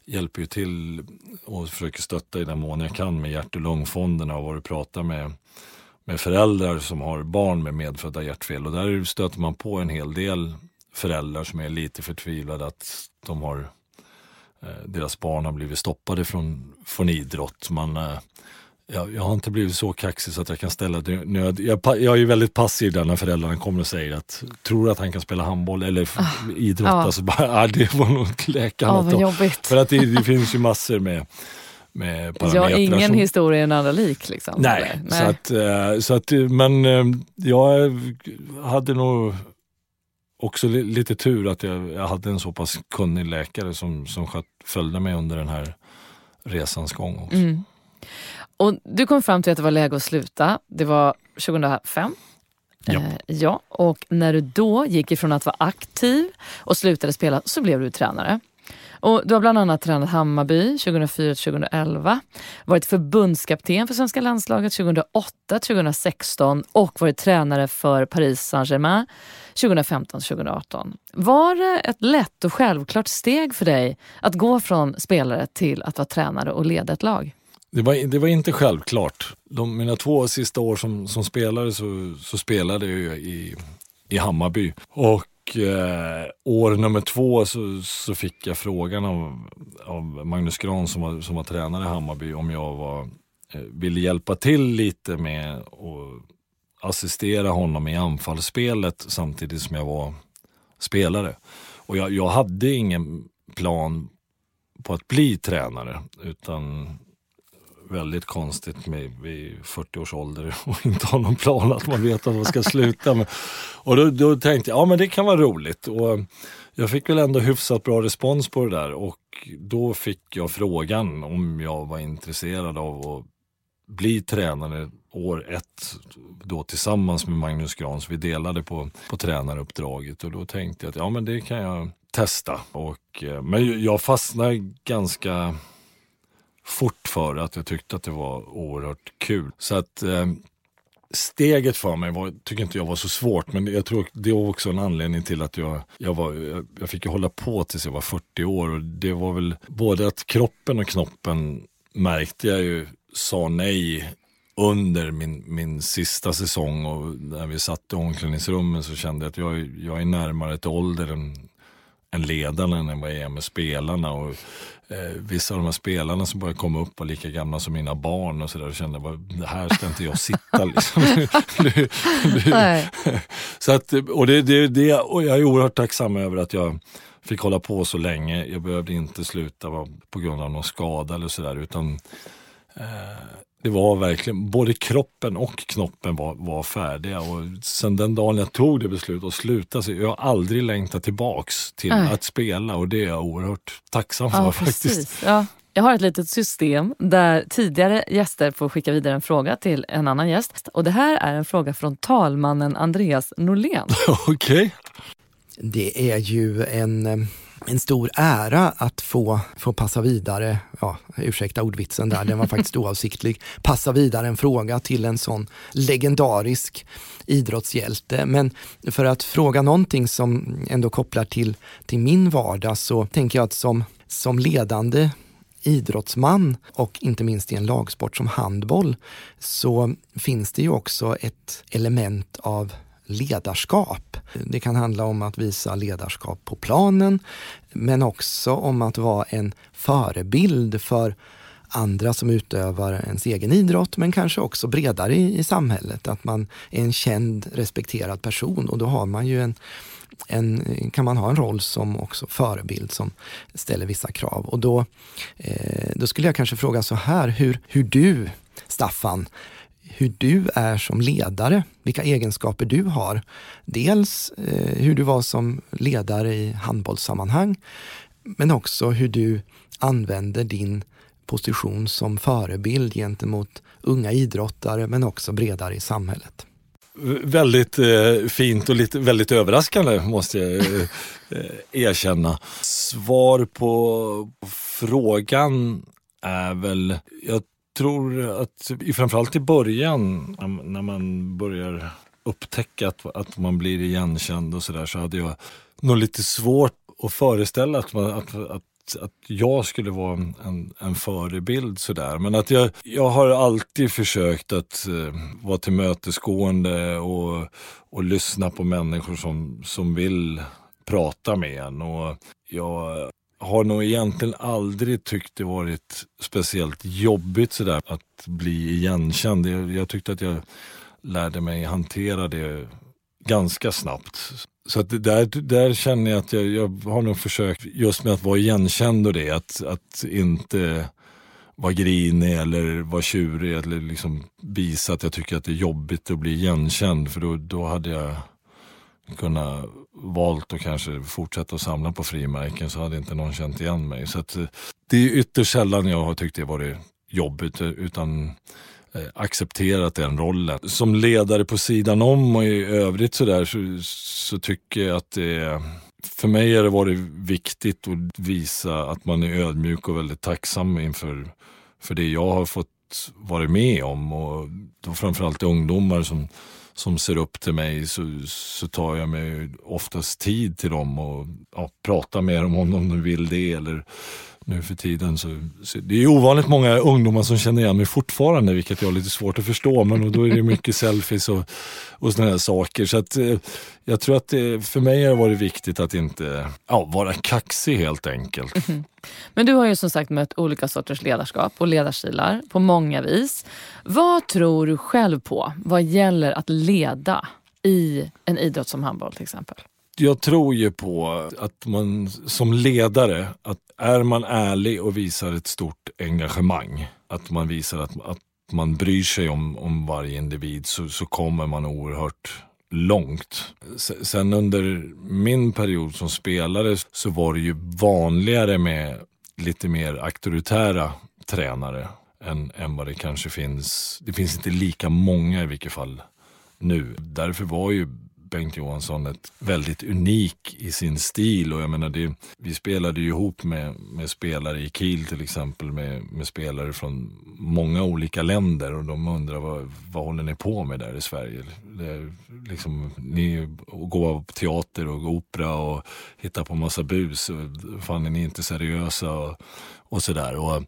hjälper ju till och försöker stötta i den mån jag kan med hjärt och lungfonderna och vad du pratar med, med föräldrar som har barn med medfödda hjärtfel. Och där stöter man på en hel del föräldrar som är lite förtvivlade att de har eh, deras barn har blivit stoppade från, från idrott. Man, eh, jag, jag har inte blivit så kaxig så att jag kan ställa nöd. Jag, jag är väldigt passiv där när föräldrarna kommer och säger att tror att han kan spela handboll eller ah, idrotta ja. så bara, ah, det var nog läkaren ah, att jobbigt. För att det, det finns ju massor med med parametrar. (laughs) Ja, ingen som... historia är en annan lik. Liksom. Nej, Nej. Så att, eh, så att, men jag hade nog också lite tur att jag, jag hade en så pass kunnig läkare som, som följde mig under den här resans gång. Också. Mm. Och du kom fram till att det var läge att sluta. Det var 2005. Ja. Eh, ja. Och när du då gick ifrån att vara aktiv och slutade spela så blev du tränare. Och du har bland annat tränat Hammarby 2004-2011, varit förbundskapten för svenska landslaget 2008-2016 och varit tränare för Paris Saint-Germain 2015-2018. Var det ett lätt och självklart steg för dig att gå från spelare till att vara tränare och leda ett lag? Det var, det var inte självklart. De, mina två sista år som, som spelare så, så spelade jag i, i Hammarby. Och eh, år nummer två så, så fick jag frågan av, av Magnus Gran som var, som var tränare i Hammarby om jag var, eh, ville hjälpa till lite med att assistera honom i anfallsspelet samtidigt som jag var spelare. Och jag, jag hade ingen plan på att bli tränare utan väldigt konstigt med vid 40 års ålder (laughs) och inte ha någon plan att man vet att man ska sluta. med. och då, då, tänkte jag, ja men det kan vara roligt. Och eh, jag fick väl ändå hyfsat bra respons på det där och då fick jag frågan om jag var intresserad av att bli tränare år ett då tillsammans med Magnus Grans. Så vi delade på, på tränaruppdraget och då tänkte jag att ja men det kan jag testa. Och, eh, men jag fastnade ganska fort för att jag tyckte att det var oerhört kul. Så att eh, steget för mig var, tycker inte jag var så svårt, men jag tror det var också en anledning till att jag, jag, var, jag, jag fick hålla på tills jag var 40 år och det var väl både att kroppen och knoppen märkte jag ju sa nej under min, min sista säsong och när vi satt i omklädningsrummet så kände jag att jag, jag är närmare ett ålder än, än ledarna än vad jag är med spelarna. Och, eh, vissa av de här spelarna som började komma upp var lika gamla som mina barn och så där och kände att det här ska inte jag sitta liksom. (laughs) så att, och, det, det, det, och jag är oerhört tacksam över att jag fick hålla på så länge. Jag behövde inte sluta på grund av någon skada eller sådär utan eh, det var verkligen, både kroppen och knoppen var, var färdiga och sen den dagen jag tog det beslutet att sluta så jag har aldrig längtat tillbaks till Nej. att spela och det är jag oerhört tacksam för ja, faktiskt. Ja. Jag har ett litet system där tidigare gäster får skicka vidare en fråga till en annan gäst. Och det här är en fråga från talmannen Andreas Norlén. (laughs) Okej. Okay. Det är ju en eh, en stor ära att få, få passa vidare, ja, ursäkta ordvitsen där, den var (laughs) faktiskt oavsiktlig, passa vidare en fråga till en sån legendarisk idrottshjälte. Men för att fråga någonting som ändå kopplar till, till min vardag så tänker jag att som, som ledande idrottsman och inte minst i en lagsport som handboll så finns det ju också ett element av ledarskap. Det kan handla om att visa ledarskap på planen, men också om att vara en förebild för andra som utövar ens egen idrott, men kanske också bredare i, i samhället. Att man är en känd, respekterad person och då har man ju en, en, kan man ha en roll som också förebild som ställer vissa krav. Och då, eh, då skulle jag kanske fråga så här, hur, hur du, Staffan, hur du är som ledare, vilka egenskaper du har. Dels eh, hur du var som ledare i handbollssammanhang, men också hur du använder din position som förebild gentemot unga idrottare, men också bredare i samhället. Väldigt eh, fint och lite, väldigt överraskande måste jag eh, eh erkänna. Svar på frågan är väl, jag tror att framförallt i början när man börjar upptäcka att, att man blir igenkänd och sådär så hade jag nog lite svårt att föreställa att, man, att, att att jag skulle vara en, en förebild sådär. Men att jag, jag har alltid försökt att eh, vara tillmötesgående och, och lyssna på människor som, som vill prata med en. Och jag har nog egentligen aldrig tyckt det varit speciellt jobbigt sådär att bli igenkänd. Jag, jag tyckte att jag lärde mig hantera det ganska snabbt. Så att där, där känner jag att jag, jag har nog försökt just med att vara igenkänd och det, att, att inte vara grinig eller vara tjurig eller liksom visa att jag tycker att det är jobbigt att bli igenkänd för då, då hade jag kunna valt att kanske fortsätta att samla på frimärken så hade inte någon känt igen mig. Så att, eh, det är ytterst sällan jag har tyckt det varit jobbigt eh, utan Eh, accepterat den rollen. Som ledare på sidan om och i övrigt så, där, så, så tycker jag att det för mig har det varit viktigt att visa att man är ödmjuk och väldigt tacksam inför för det jag har fått vara med om. Och då framförallt ungdomar som, som ser upp till mig så, så tar jag mig oftast tid till dem och ja, pratar med dem om de vill det. Eller nu för tiden. Så, så, det är ovanligt många ungdomar som känner igen mig fortfarande, vilket jag har lite svårt att förstå. Men då är det mycket selfies och, och sådana här saker. Så att, eh, jag tror att det, för mig har det varit viktigt att inte ja, vara kaxig helt enkelt. Mm. Men du har ju som sagt mött olika sorters ledarskap och ledarstilar på många vis. Vad tror du själv på vad gäller att leda i en idrott som handboll till exempel? Jag tror ju på att man som ledare, att är man ärlig och visar ett stort engagemang, att man visar att, att man bryr sig om, om varje individ så, så kommer man oerhört långt. Sen under min period som spelare så var det ju vanligare med lite mer auktoritära tränare än, än vad det kanske finns. Det finns inte lika många i vilket fall nu. Därför var ju Bengt Johansson ett väldigt unik i sin stil och jag menar det, vi spelade ju ihop med, med spelare i Kiel till exempel med, med spelare från många olika länder och de undrar vad, vad håller ni på med där i Sverige? Det liksom, ni går på teater och opera och hittar på massa bus. Och, fan är ni inte seriösa och, och sådär. Och,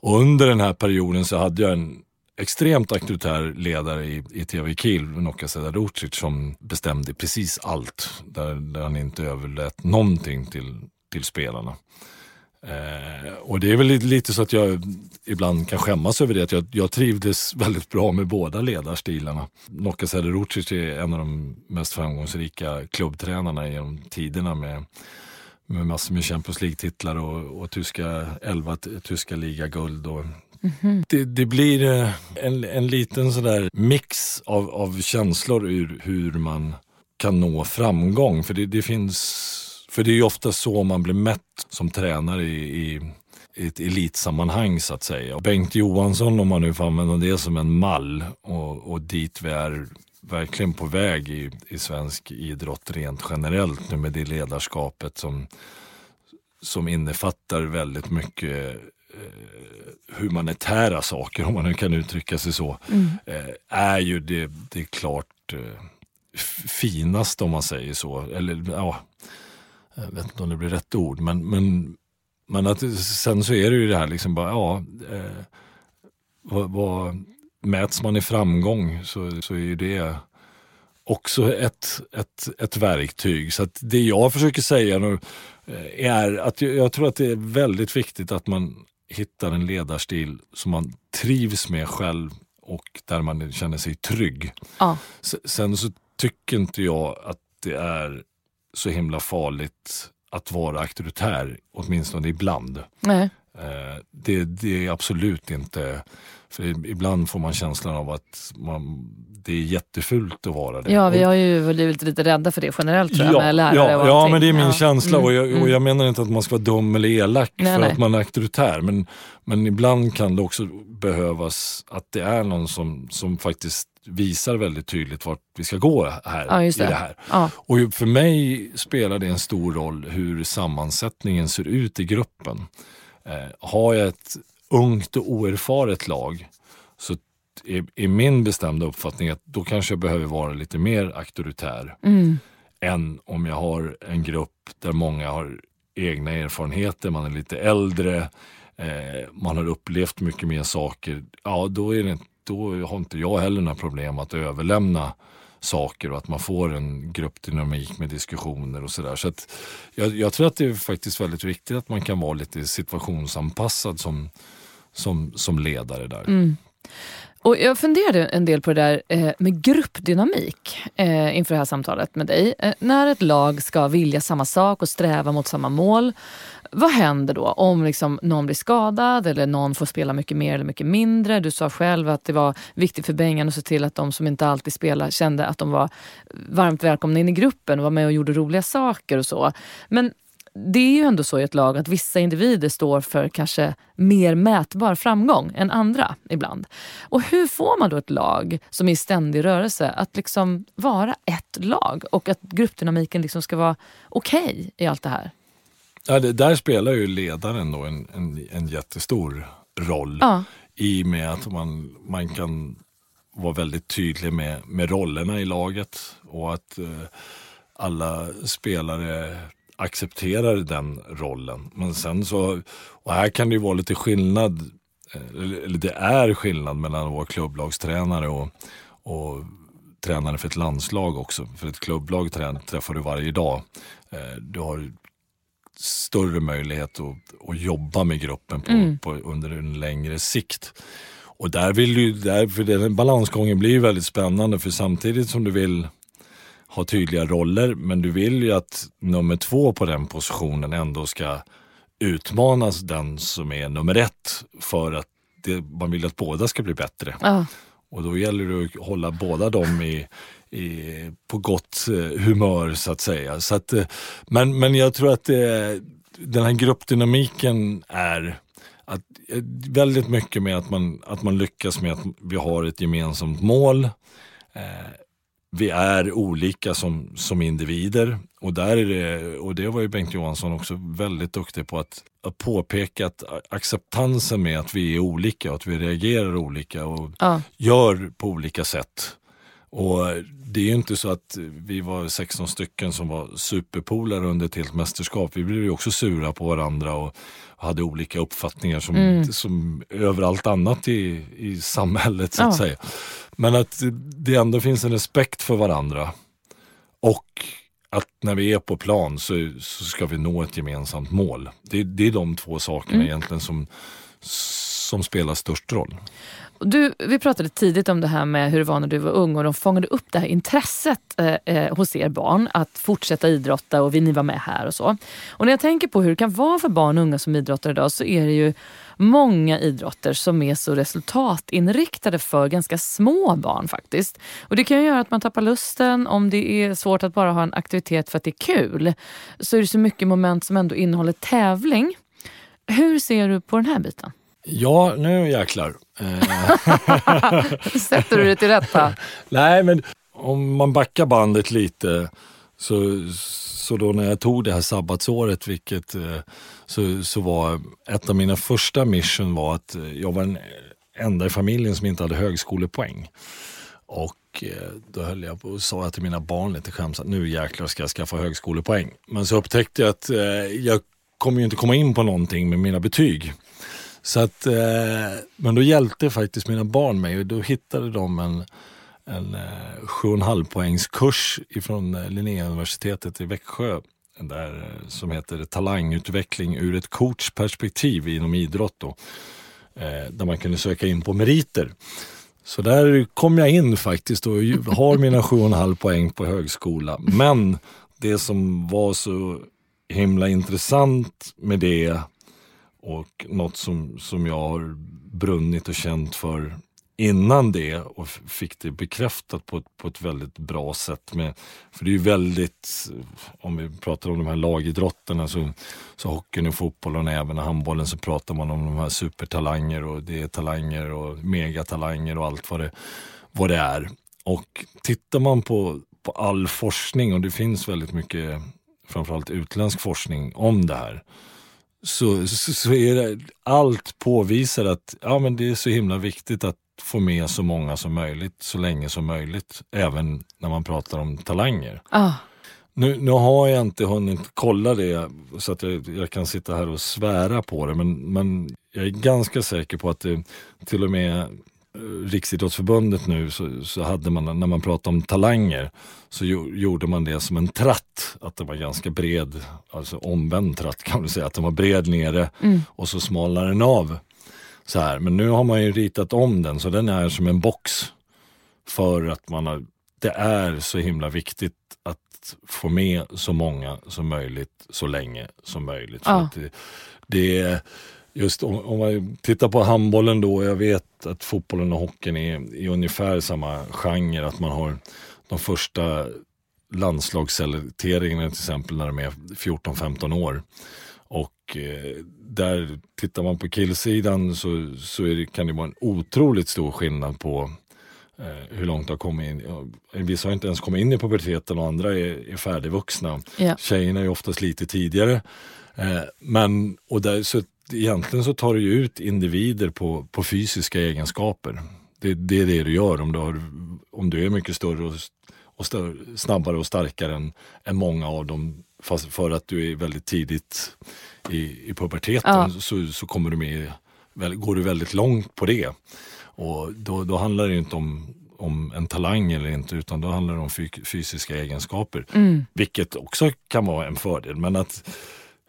och under den här perioden så hade jag en extremt auktoritär ledare i, i TV Kiel, Noka Sedarucic, som bestämde precis allt. Där, där han inte överlät någonting till, till spelarna. Eh, och det är väl lite, så att jag ibland kan skämmas över det. Att jag, jag trivdes väldigt bra med båda ledarstilarna. Noka Sedarucic är en av de mest framgångsrika klubbtränarna genom tiderna med med massor med Champions League-titlar och, och tyska, 11 tyska ligaguld och Mm-hmm. Det, det, blir eh, en, en liten sådär mix av, av känslor ur hur man kan nå framgång. För det, det finns för det är ju ofta så man blir mätt som tränare i, i, i ett elitsammanhang så att säga. Bengt Johansson, om man nu får använda det som en mall och, och dit vi är verkligen på väg i, i svensk idrott rent generellt nu med det ledarskapet som, som innefattar väldigt mycket humanitära saker, om man nu kan uttrycka sig så, mm. eh, är ju det, det är klart eh, finaste om man säger så. Eller ja, jag vet inte om det blir rätt ord, men, men, men att, sen så är det ju det här liksom bara, ja, eh, vad, vad, mäts man i framgång så, så är ju det också ett, ett, ett verktyg. Så att det jag försöker säga nu eh, är att jag, jag tror att det är väldigt viktigt att man hittar en ledarstil som man trivs med själv och där man känner sig trygg. Ja. Sen så tycker inte jag att det är så himla farligt att vara auktoritär, åtminstone ibland. Nej. Eh, det, det är absolut inte för ibland får man känslan av att man, det är jättefult att vara det. Ja, vi har ju blivit lite rädda för det generellt tror jag, ja, med lärare ja, och Ja, men det är min ja. känsla och, jag, och mm. jag menar inte att man ska vara dum eller elak nej, för nej. att man är auktoritär. Men, men ibland kan det också behövas att det är någon som, som faktiskt visar väldigt tydligt vart vi ska gå här. Ja, det. I det här. Ja. Och för mig spelar det en stor roll hur sammansättningen ser ut i gruppen. Eh, har jag ett ungt och oerfaret lag så är, är min bestämda uppfattning att då kanske jag behöver vara lite mer auktoritär Mm. än om jag har en grupp där många har egna erfarenheter, man är lite äldre, eh, man har upplevt mycket mer saker. Ja, då, är det, då har inte jag heller några problem att överlämna saker och att man får en gruppdynamik med diskussioner och sådär. Så att jag, jag tror att det är faktiskt väldigt viktigt att man kan vara lite situationsanpassad som, som, som ledare där. Mm. Och jag funderade en del på det där eh, med gruppdynamik eh, inför det här samtalet med dig. Eh, när ett lag ska vilja samma sak och sträva mot samma mål, vad händer då om liksom någon blir skadad eller någon får spela mycket mer eller mycket mindre? Du sa själv att det var viktigt för Bengan att se till att de som inte alltid spelar kände att de var varmt välkomna in i gruppen och var med och gjorde roliga saker och så. Men det är ju ändå så i ett lag att vissa individer står för kanske mer mätbar framgång än andra ibland. Och hur får man då ett lag som är i ständig rörelse att liksom vara ett lag och att gruppdynamiken liksom ska vara okej okay i allt det här? Ja, det, där spelar ju ledaren då en, en, en jättestor roll Ja. i och med att man, man kan vara väldigt tydlig med, med rollerna i laget och att eh, alla spelare accepterar den rollen. Men sen så, och här kan det ju vara lite skillnad, eh, eller det är skillnad mellan att vara klubblagstränare och, och tränare för ett landslag också. För ett klubblag trä- träffar du varje dag. Eh, Du har större möjlighet att, att jobba med gruppen på, Mm. på, under en längre sikt. Och där vill du, där, för den balansgången blir ju väldigt spännande för samtidigt som du vill ha tydliga roller men du vill ju att nummer två på den positionen ändå ska utmanas den som är nummer ett för att det, man vill att båda ska bli bättre. Ja. Och då gäller det att hålla båda dem i, på gott eh, humör så att säga. Så att, eh, men, men jag tror att eh, den här gruppdynamiken är att, väldigt mycket med att man, att man lyckas med att vi har ett gemensamt mål. Vi är olika som, som individer och, där är det, och det var ju Bengt Johansson också väldigt duktig på att, att påpeka att acceptansen med att vi är olika och att vi reagerar olika och Ja. gör på olika sätt. Och det är ju inte så att vi var 16 stycken som var superpolare under ett helt mästerskap. Vi blev ju också sura på varandra och hade olika uppfattningar som, som överallt annat i, i samhället så att Ja. säga. Men att det ändå finns en respekt för varandra. Och att när vi är på plan så, så ska vi nå ett gemensamt mål. Det, det är de två sakerna egentligen som, som spelar störst roll. Du, vi pratade tidigt om det här med hur det var när du var ung och de fångade upp det här intresset eh, eh, hos er barn att fortsätta idrotta och vi, ni var med här och så. Och när jag tänker på hur det kan vara för barn och unga som idrottar idag så är det ju många idrotter som är så resultatinriktade för ganska små barn faktiskt. Och det kan ju göra att man tappar lusten om det är svårt att bara ha en aktivitet för att det är kul. Så är det så mycket moment som ändå innehåller tävling. Hur ser du på den här biten? Ja, nu jäklar. Eh, (laughs) Sätter du det till rätta? (laughs) nej, men om man backar bandet lite så, så då när jag tog det här sabbatsåret, vilket eh, så, så var ett av mina första mission var att eh, jag var den enda i familjen som inte hade högskolepoäng. Och då höll jag på och sa jag till mina barn lite skämtsamt, nu jäklar ska jag skaffa högskolepoäng. Men så upptäckte jag att jag kommer ju inte komma in på någonting med mina betyg. Så att, eh, men då hjälpte faktiskt mina barn mig och då hittade de en, en eh, 7,5 poängs kurs ifrån eh, Linnéuniversitetet i Växjö där, eh, som heter Talangutveckling ur ett coachperspektiv inom idrott. Då, eh, där man kunde söka in på meriter. Så där kom jag in faktiskt och har mina 7,5 poäng på högskola. Men det som var så himla intressant med det och något som, som jag har brunnit och känt för innan det och fick det bekräftat på ett, på ett väldigt bra sätt. Med, för det är ju väldigt, om vi pratar om de här lagidrotterna, så, så hockeyn och fotbollen och även handbollen så pratar man om de här supertalanger och det är talanger och megatalanger och allt vad det, vad det är. Och tittar man på, på all forskning och det finns väldigt mycket, framförallt utländsk forskning om det här, så, så, så är det, allt påvisar att ja, men det är så himla viktigt att få med så många som möjligt så länge som möjligt. Även när man pratar om talanger. Ah. Nu, nu har jag inte hunnit kolla det så att jag, jag kan sitta här och svära på det men, men jag är ganska säker på att det till och med Riksidrottsförbundet nu så, så hade man, när man pratade om talanger, så jo, gjorde man det som en tratt. Att det var ganska bred, alltså omvänd tratt kan man säga, att den var bred nere och så smalnar den av. Så här. Men nu har man ju ritat om den så den är som en box. För att man har, det är så himla viktigt att få med så många som möjligt så länge som möjligt. Ja. det, det just om, om man tittar på handbollen då, jag vet att fotbollen och hockeyn är i ungefär samma genre, att man har de första landslagsselekteringarna till exempel när de är 14-15 år. Och eh, där tittar man på killsidan så, så det, kan det vara en otroligt stor skillnad på eh, hur långt det har kommit in. Ja, Vissa har inte ens kommit in i puberteten och andra är, är färdigvuxna. Ja. Tjejerna är oftast lite tidigare. Eh, men, och där, så egentligen så tar du ju ut individer på, på fysiska egenskaper. Det, det är det du gör om du, har, om du är mycket större och, och större, snabbare och starkare än, än många av dem. Fast för att du är väldigt tidigt i, i puberteten Ja. så, så kommer du med, går du väldigt långt på det. Och då, då handlar det inte om, om en talang eller inte utan då handlar det om fy, fysiska egenskaper. Vilket också kan vara en fördel. Men att,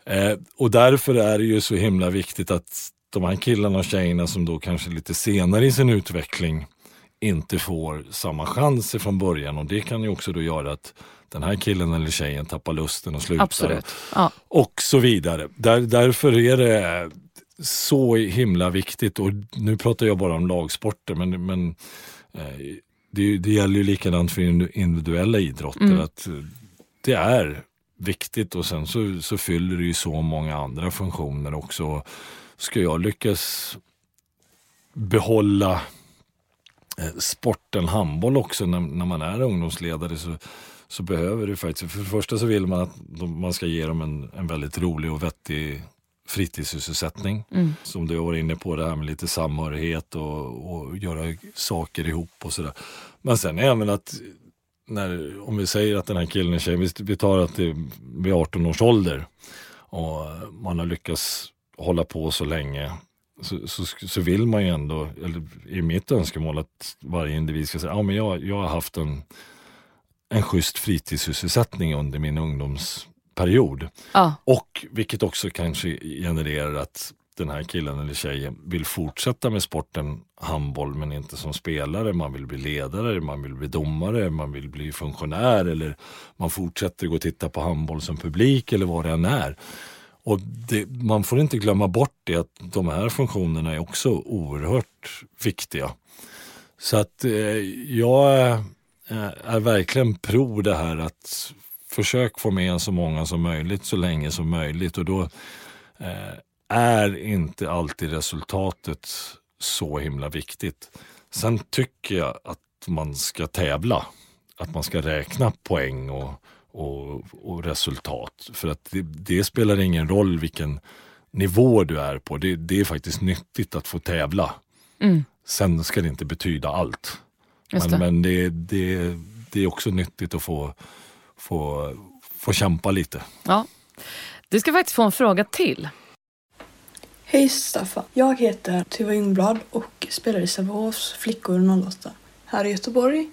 eh, och därför är det ju så himla viktigt att de här killarna och tjejerna som då kanske lite senare i sin utveckling inte får samma chanser från början och det kan ju också då göra att den här killen eller tjejen tappar lusten och slutar. Absolut. Ja. Och så vidare. Där, därför är det så himla viktigt och nu pratar jag bara om lagsporter men, men eh, det, det gäller ju likadant för in- individuella idrotter. att eh, Det är viktigt och sen så, så fyller det ju så många andra funktioner också. Ska jag lyckas behålla eh, sporten handboll också när, när man är ungdomsledare så, så behöver det faktiskt, för det första så vill man att de, man ska ge dem en, en väldigt rolig och vettig fritidssysselsättning. Som du var inne på, det här med lite samhörighet och, och göra saker ihop och sådär. Men sen även att när, om vi säger att den här killen är tjej, vi, tar att det är vid 18 års ålder och man har lyckats hålla på så länge så, så, så vill man ju ändå, eller är mitt önskemål att varje individ ska säga, ja men jag, jag har haft en, en schysst fritidssysselsättning under min ungdomsperiod. Ja. Och vilket också kanske genererar att den här killen eller tjejen vill fortsätta med sporten handboll men inte som spelare. Man vill bli ledare, man vill bli domare, man vill bli funktionär eller man fortsätter gå och titta på handboll som publik eller vad det än är. Och det, man får inte glömma bort det att de här funktionerna är också oerhört viktiga. Så att eh, jag eh, är verkligen pro det här att försök få med så många som möjligt så länge som möjligt och då eh, är inte alltid resultatet så himla viktigt. Sen tycker jag att man ska tävla, att man ska räkna poäng och, och, och resultat. För att det, det spelar ingen roll vilken nivå du är på. Det, det är faktiskt nyttigt att få tävla. Sen ska det inte betyda allt. Just Men, det. men det, det, det är också nyttigt att få, få, få kämpa lite. Ja. Du ska faktiskt få en fråga till. Hej Staffan. Jag heter Tuva Ljungblad och spelar i Sävehofs flickor 08 här i Göteborg.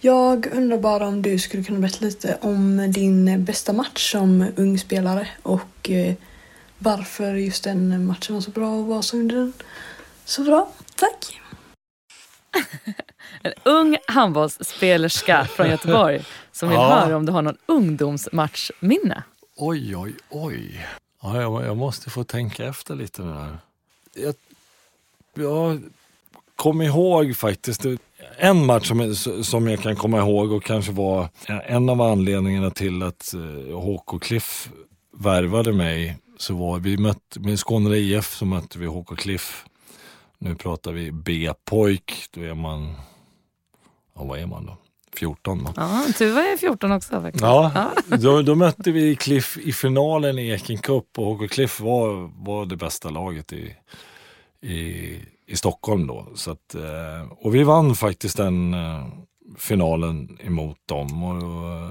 Jag undrar bara om du skulle kunna berätta lite om din bästa match som ung spelare och eh, varför just den matchen var så bra och vad som gjorde den så bra. Tack! (laughs) En ung handbollsspelerska från Göteborg som vill (laughs) Ja. höra om du har någon ungdomsmatchminne. Oj, oj, oj. Ja, jag, jag måste få tänka efter lite nu här. Jag, jag kom ihåg faktiskt en match som, som jag kan komma ihåg och kanske var en av anledningarna till att eh, HK Cliff värvade mig. Så var vi mötte, med Skåne IF så mötte vi HK Cliff. Nu pratar vi B-pojk. Då är man, ja vad är man då? 14. Då. Ja, Tuva är 14 också faktiskt. Ja, då, då mötte vi Cliff i finalen i Eken Cup och HK Cliff var, var det bästa laget i, i, i Stockholm då. Så att, eh, och vi vann faktiskt den eh, finalen emot dem. Och då,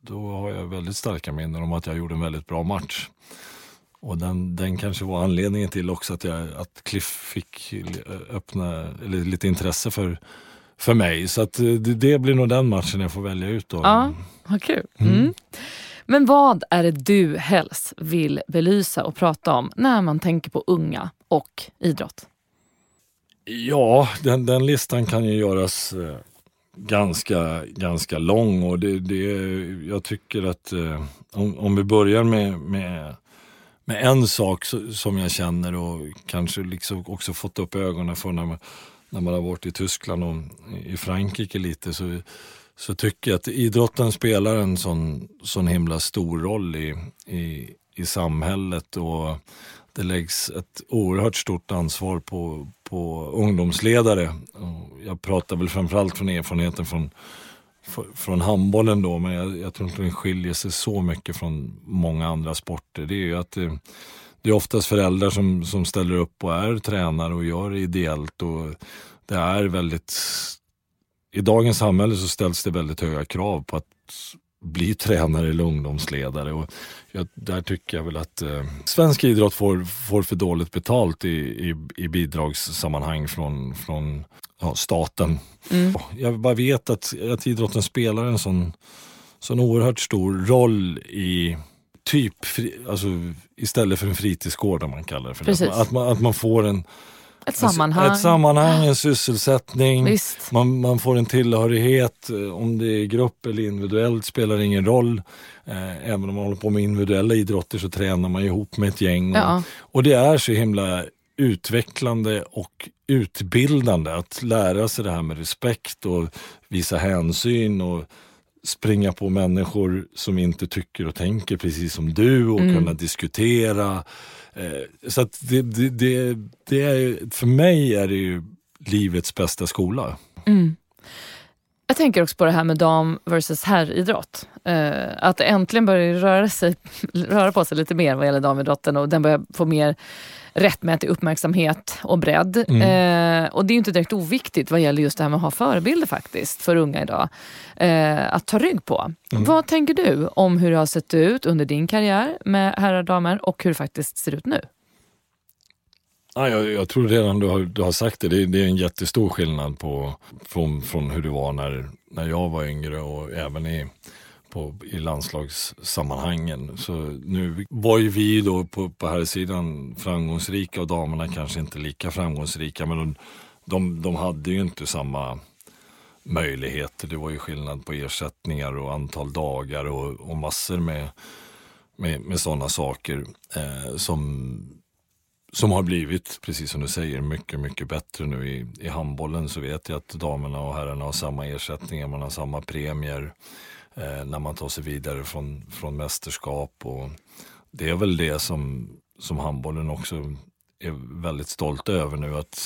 då har jag väldigt starka minnen om att jag gjorde en väldigt bra match. Och den, den kanske var anledningen till också att, jag, att Cliff fick öppna eller lite intresse för, för mig. Så att det, det blir nog den matchen jag får välja ut. Då. Ja, vad kul. Mm. Men vad är det du helst vill belysa och prata om när man tänker på unga och idrott? Ja, den, den listan kan ju göras eh, ganska, ganska lång och det, det, jag tycker att eh, om, om vi börjar med, med med en sak som jag känner och kanske liksom också fått upp ögonen för när man, när man har varit i Tyskland och i Frankrike lite så, så tycker jag att idrotten spelar en sån, sån himla stor roll i, i, i samhället och det läggs ett oerhört stort ansvar på, på ungdomsledare. Jag pratar väl framförallt från erfarenheten från från handbollen då, men jag, jag, tror inte den skiljer sig så mycket från många andra sporter. Det är ju att det, det är oftast föräldrar som, som ställer upp och är tränare och gör det ideellt. Och det är väldigt... I dagens samhälle så ställs det väldigt höga krav på att bli tränare eller ungdomsledare. Och jag, där tycker jag väl att eh, svensk idrott får, får för dåligt betalt i, i, i bidragssammanhang från, från ja, staten. Mm. Jag bara vet att, att idrotten spelar en sån, sån oerhört stor roll i typ, fri, alltså, istället för en fritidsgård om man kallar det för det. Att man, att man får en ett sammanhang. Ett sammanhang, en sysselsättning, man, man, får en tillhörighet. Eh, om det är grupp eller individuellt spelar ingen roll. Eh, även om man håller på med individuella idrotter så tränar man ihop med ett gäng. Ja. Och, och det är så himla utvecklande och utbildande att lära sig det här med respekt och visa hänsyn och springa på människor som inte tycker och tänker precis som du och mm. kunna diskutera. Eh, så att det, det, det, det, är, för mig är det ju livets bästa skola. Mm. Jag tänker också på det här med dam versus herridrott. Eh, att det äntligen börjar röra, sig, (laughs) röra på sig lite mer vad gäller damidrotten och den börjar få mer rättmätig uppmärksamhet och bredd. Mm. Eh, och det är inte direkt oviktigt vad gäller just det här med att ha förebilder faktiskt för unga idag. Eh, att ta rygg på. Mm. Vad tänker du om hur det har sett ut under din karriär med herrar och damer och hur det faktiskt ser ut nu? Ja, jag, jag tror redan du har, du har sagt det. det, det är en jättestor skillnad på, från, från hur det var när, när jag var yngre och även i på, i landslagssammanhangen. Så nu var ju vi då på, på här sidan framgångsrika och damerna kanske inte lika framgångsrika. Men de, de, de hade ju inte samma möjligheter. Det var ju skillnad på ersättningar och antal dagar och, och massor med, med, med sådana saker eh, som, som har blivit, precis som du säger, mycket, mycket bättre nu. I, I handbollen så vet jag att damerna och herrarna har samma ersättningar, man har samma premier eh, när man tar sig vidare från, från mästerskap. Och det är väl det som, som handbollen också är väldigt stolt över nu. att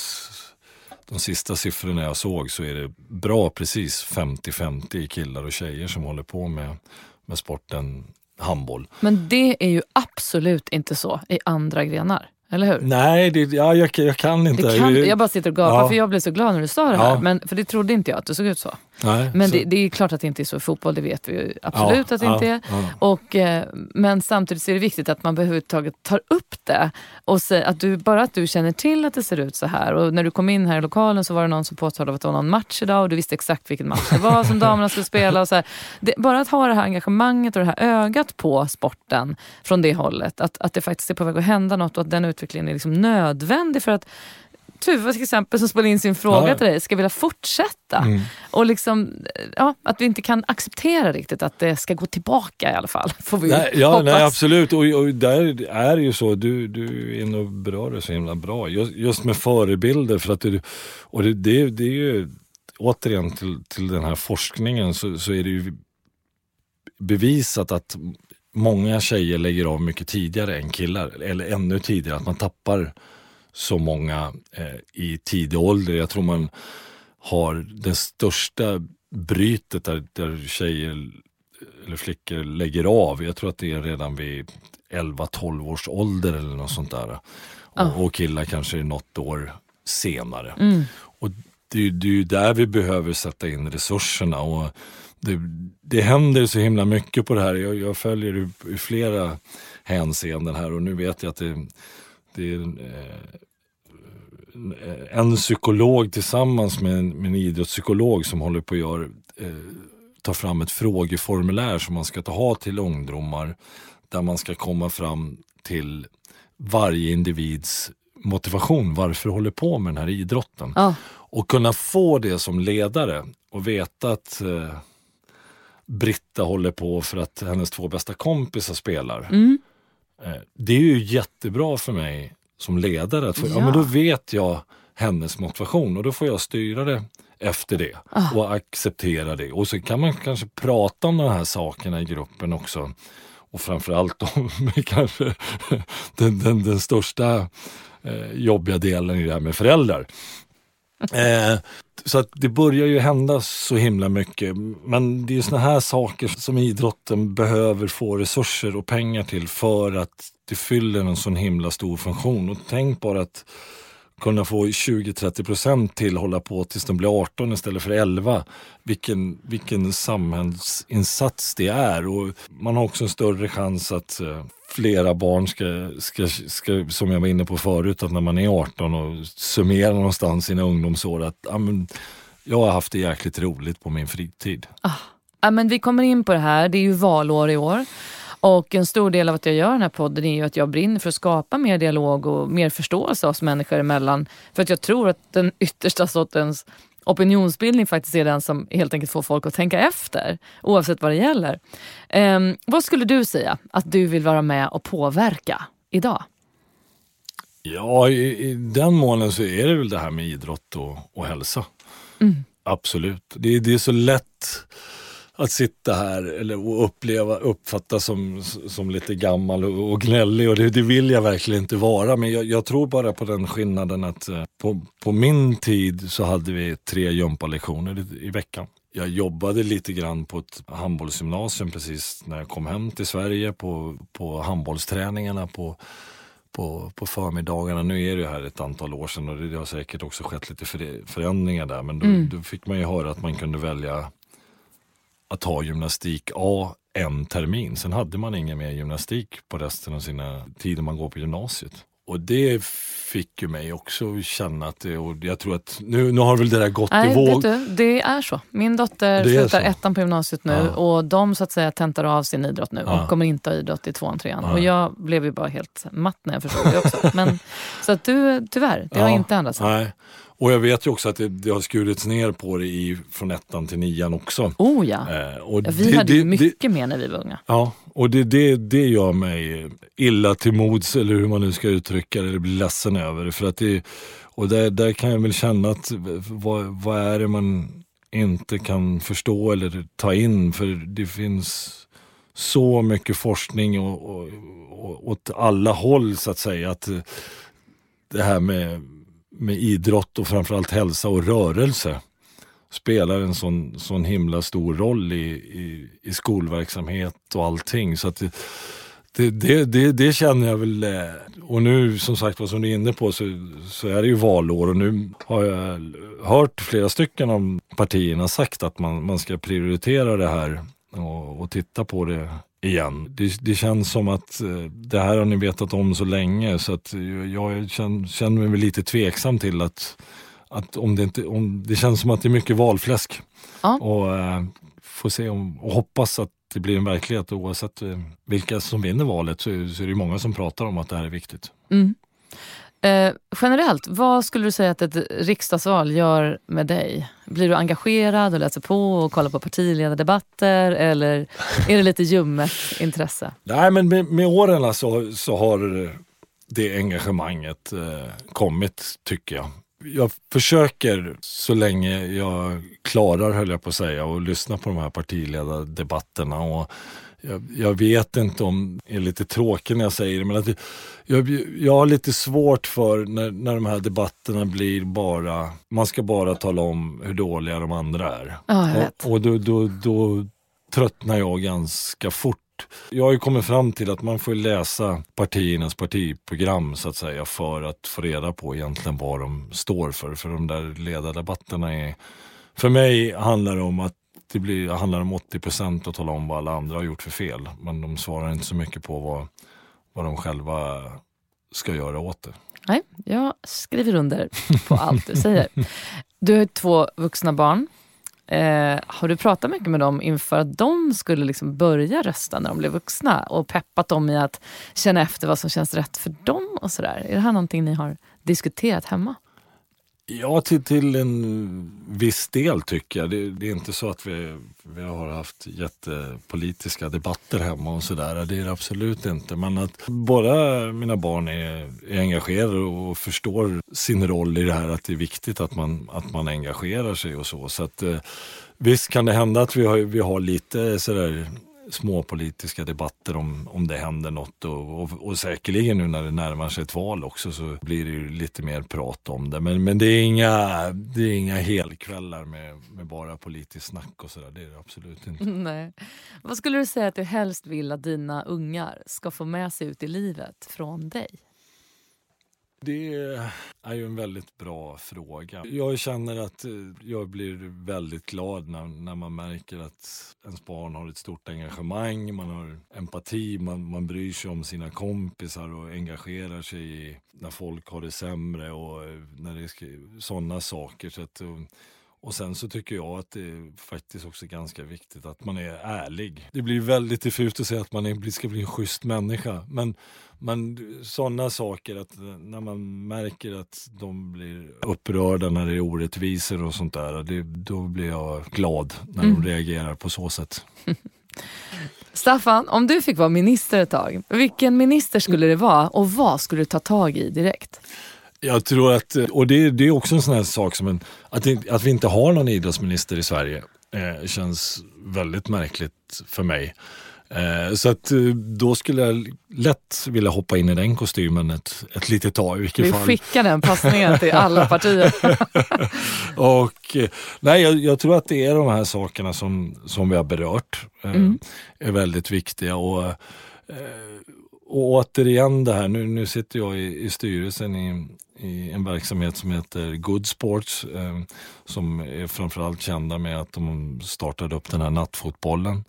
de sista siffrorna jag såg så är det bra precis 50-50 killar och tjejer som håller på med, med sporten handboll. Men det är ju absolut inte så i andra grenar. Eller hur? Nej, det, ja, jag, jag kan inte. Kan, jag bara sitter och gapar ja. för jag blev så glad när du sa det här. Ja. Men, för det trodde inte jag att det såg ut så. Nej, men. Det, det, är klart att det inte är så i fotboll, det vet vi ju absolut ja, att det inte är. Och, eh, men samtidigt är det viktigt att man överhuvudtaget tar upp det. Och säger att du, bara att du känner till att det ser ut så här. Och när du kom in här i lokalen så var det någon som påtalade att det var någon match idag och du visste exakt vilken match det var som (laughs) damerna skulle spela. Och så det, bara att ha det här engagemanget och det här ögat på sporten från det hållet. Att, att det faktiskt är på väg att hända något och att den utvecklingen är liksom nödvändig för att Tuva till exempel som spelade in sin fråga ja. till dig ska vilja fortsätta. Mm. Och liksom, ja, att vi inte kan acceptera riktigt att det ska gå tillbaka i alla fall. (laughs) Får vi nej, ja, nej, absolut. Och, och där är det ju så, du, du är inne och berör det så himla bra. Just, just med förebilder. För att det, och det, det, det är ju, återigen till, till den här forskningen så, så är det ju bevisat att många tjejer lägger av mycket tidigare än killar. Eller ännu tidigare, att man tappar så många eh, i tidig ålder. Jag tror man har den största brytet där, där tjejer eller flickor lägger av. Jag tror att det är redan vid 11-12 års ålder eller något sånt där. Och, och killar kanske något år senare. Mm. Och det, är- det är ju där vi behöver sätta in resurserna. Och det, det händer så himla mycket på det här. Jag, jag följer i, i flera hänseenden här och nu vet jag att det, det är eh, en psykolog tillsammans med en, med en idrottspsykolog som håller på att göra, eh, ta fram ett frågeformulär som man ska ta ha till ungdomar där man ska komma fram till varje individs motivation, varför håller på med den här idrotten. Ja. Och kunna få det som ledare och veta att eh, Britta håller på för att hennes två bästa kompisar spelar. Mm. Eh, det är ju jättebra för mig som ledare. Att få, ja. Ja. men då vet jag hennes motivation och då får jag styra det efter det Ah. och acceptera det. Och så kan man kanske prata om de här sakerna i gruppen också. Och framförallt om (laughs) kanske den, den, den största eh, jobbiga delen i det här med föräldrar. (laughs) Eh, så att det börjar ju hända så himla mycket. Men det är såna här saker som idrotten behöver få resurser och pengar till för att det fyller en sån himla stor funktion. Och tänk bara att kunna få 20-30 procent till hålla på tills de blir 18 istället för 11. Vilken, vilken samhällsinsats det är. Och man har också en större chans att eh, flera barn ska, ska, ska, som jag var inne på förut, att när man är 18 och summerar någonstans sina ungdomsår att ja, men, jag har haft det jäkligt roligt på min fritid. Ah. Ja, men vi kommer in på det här, det är ju valår i år. Och en stor del av att jag gör den här podden är ju att jag brinner för att skapa mer dialog och mer förståelse oss människor emellan. För att jag tror att den yttersta sortens opinionsbildning faktiskt är den som helt enkelt får folk att tänka efter. Oavsett vad det gäller. Ehm, vad skulle du säga att du vill vara med och påverka idag? Ja, i, i den månen så är det väl det här med idrott och, och hälsa. Absolut. Det, det är så lätt att sitta här eller och uppleva, uppfattas som, som lite gammal och, och gnällig och det, det vill jag verkligen inte vara. Men jag, jag tror bara på den skillnaden att eh, på, på min tid så hade vi tre gympalektioner i, i veckan. Jag jobbade lite grann på ett handbollsgymnasium precis när jag kom hem till Sverige på, på handbollsträningarna på på, på förmiddagarna. Nu är det ju här ett antal år sedan och det har säkert också skett lite för- förändringar där. Men då, då fick man ju höra att man kunde välja att ha gymnastik A en termin. Sen hade man ingen mer gymnastik på resten av sina tider man går på gymnasiet. Och det fick ju mig också känna att det, och jag tror att nu, nu har väl det där gått i Nej, våg. vet du, det är så. Min dotter slutar så. ettan på gymnasiet nu Ja. och de så att säga tentar av sin idrott nu Ja. och kommer inte ha idrott i tvåan, trean. Ja. Och jag blev ju bara helt matt när jag förstod det också. Men, (laughs) så att du, tyvärr, det har inte ändrats. Nej. Och jag vet ju också att det, det har skurits ner på det i, från ettan till nian också. Oh ja. Eh, och ja vi det- hade det- mycket mer när vi var unga. Ja, och det, det, det gör mig illa till mods eller hur man nu ska uttrycka det, eller blir ledsen över det. För att det och där, där kan jag väl känna att vad, vad är det man inte kan förstå eller ta in? För det finns så mycket forskning och, och, och, åt alla håll så att säga. att Det här med, med idrott och framförallt hälsa och rörelse spelar en sån, sån himla stor roll i, i, i skolverksamhet och allting. Så att det, det, det, det, känner jag väl. Eh, och nu som sagt vad som du är inne på så, så är det ju valår och nu har jag hört flera stycken av partierna sagt att man, man ska prioritera det här och, och titta på det igen. Det, det känns som att eh, det här har ni vetat om så länge så att jag känner, känner mig lite tveksam till att att om det, inte, om, det känns som att det är mycket valfläsk. Ja. Och eh, får se om, och hoppas att det blir en verklighet oavsett eh, vilka som vinner valet så, är- så är det många som pratar om att det här är viktigt. Mm. Eh, generellt, vad skulle du säga att ett riksdagsval gör med dig? Blir du engagerad och läser på och kollar på partiledardebatter eller är det lite ljummet intresse? Nej men med, med åren så, så har det engagemanget eh, kommit tycker jag. Jag försöker så länge jag klarar höll jag på att säga och lyssna på de här partiledardebatterna. Och jag, jag, vet inte om det är lite tråkigt när jag säger det, men att jag, jag har lite svårt för när, när de här debatterna blir bara, man ska bara tala om hur dåliga de andra är. Ja, och, och då, då, då tröttnar jag ganska fort jag har ju kommit fram till att man får läsa partiernas partiprogram så att säga för att få reda på egentligen vad de står för. För de där ledardebatterna är, för mig handlar det om att det blir, handlar om 80 procent att tala om vad alla andra har gjort för fel. Men de svarar inte så mycket på vad, vad de själva ska göra åt det. Nej, jag skriver under på allt du säger. Du har två vuxna barn. Eh, har du pratat mycket med dem inför att de skulle liksom börja rösta när de blev vuxna och peppat dem i att känna efter vad som känns rätt för dem? och sådär? Är det här någonting ni har diskuterat hemma? Ja, till, till en viss del tycker jag. Det, det, är inte så att vi, vi har haft jättepolitiska debatter hemma och sådär. Det är det absolut inte. Men att båda mina barn är, är engagerade och förstår sin roll i det här. Att det är viktigt att man, att man engagerar sig och så. Så att, eh, visst kan det hända att vi har, vi har lite sådär småpolitiska debatter om, om det händer något och, och, och säkerligen nu när det närmar sig ett val också så blir det ju lite mer prat om det. Men, men det, är inga, det är inga helkvällar med, med bara politiskt snack och sådär. Det är det absolut inte. (laughs) Nej. Vad skulle du säga att du helst vill att dina ungar ska få med sig ut i livet från dig? Det är ju en väldigt bra fråga. Jag känner att jag blir väldigt glad när, när man märker att ens barn har ett stort engagemang, man har empati, man, man bryr sig om sina kompisar och engagerar sig i när folk har det sämre och när det är sådana saker. Så att, eh, och sen så tycker jag att det är faktiskt också ganska viktigt att man är ärlig. Det blir väldigt diffust att säga att man är, ska bli en schysst människa. Men, men sådana saker, att när man märker att de blir upprörda när det är orättvisor och sånt där. Det, då blir jag glad när mm. de reagerar på så sätt. (laughs) Staffan, om du fick vara minister ett tag, vilken minister skulle det vara och vad skulle du ta tag i direkt? Jag tror att, och det, det är också en sån här sak som en, att, att vi inte har någon idrottsminister i Sverige eh, känns väldigt märkligt för mig. Eh, så att eh, då skulle jag lätt vilja hoppa in i den kostymen ett, ett litet tag. I vilket vi fall. skickar den passningen till alla (laughs) partier. (laughs) och, eh, nej, jag, jag, tror att det är de här sakerna som, som vi har berört eh, mm. är väldigt viktiga. Och, eh, och återigen det här, nu, nu sitter jag i, i styrelsen i, i en verksamhet som heter Good Sports eh, som är framförallt kända med att de startade upp den här nattfotbollen.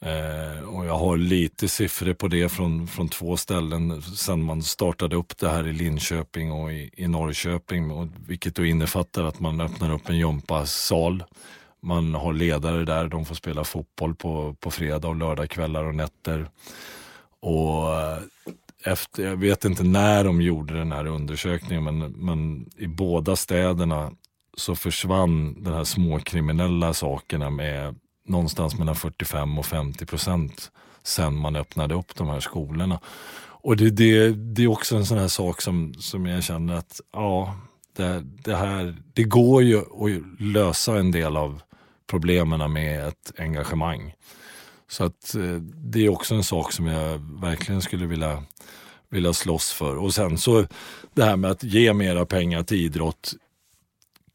Eh, och jag har lite siffror på det från, från två ställen sen man startade upp det här i Linköping och i, i Norrköping. Och, vilket då innefattar att man öppnar upp en gympasal. Man har ledare där, de får spela fotboll på, på fredag och lördagskvällar och nätter. Och eh, efter, jag vet inte när de gjorde den här undersökningen, men, men i båda städerna så försvann de här småkriminella sakerna med någonstans mellan 45 och 50 procent sen man öppnade upp de här skolorna. Och det, det, det är också en sån här sak som, som jag känner att ja, det, det, här, det går ju att lösa en del av problemen med ett engagemang. Så att eh, det är också en sak som jag verkligen skulle vilja, vilja slåss för. Och sen så det här med att ge mera pengar till idrott,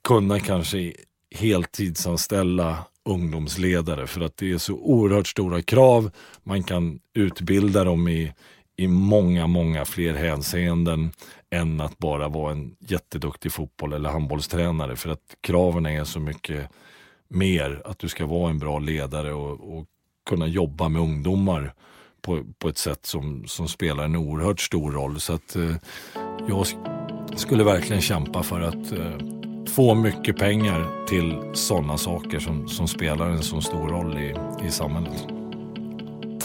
kunna kanske heltidsanställa ungdomsledare för att det är så oerhört stora krav. Man kan utbilda dem i, i många, många fler hänseenden än att bara vara en jätteduktig fotboll eller handbollstränare för att kraven är så mycket mer att du ska vara en bra ledare och, och kunna jobba med ungdomar på, på ett sätt som, som spelar en oerhört stor roll. Så att eh, jag skulle verkligen kämpa för att eh, få mycket pengar till sådana saker som, som spelar en så stor roll i, i samhället.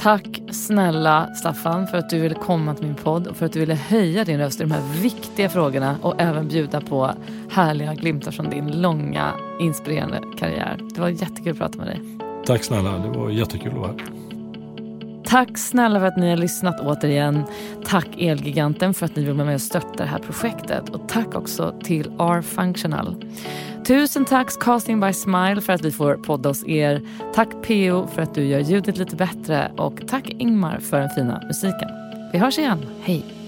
Tack snälla Staffan för att du ville komma till min podd och för att du ville höja din röst i de här viktiga frågorna och även bjuda på härliga glimtar från din långa inspirerande karriär. Det var jättekul att prata med dig. Tack snälla, det var jättekul att vara här. Tack snälla för att ni har lyssnat återigen. Tack Elgiganten för att ni vill vara med och stötta det här projektet. Och tack också till R-Functional. Tusen tack Casting by Smile för att vi får podda hos er. Tack PO för att du gör ljudet lite bättre. Och tack Ingmar för den fina musiken. Vi hörs igen. Hej!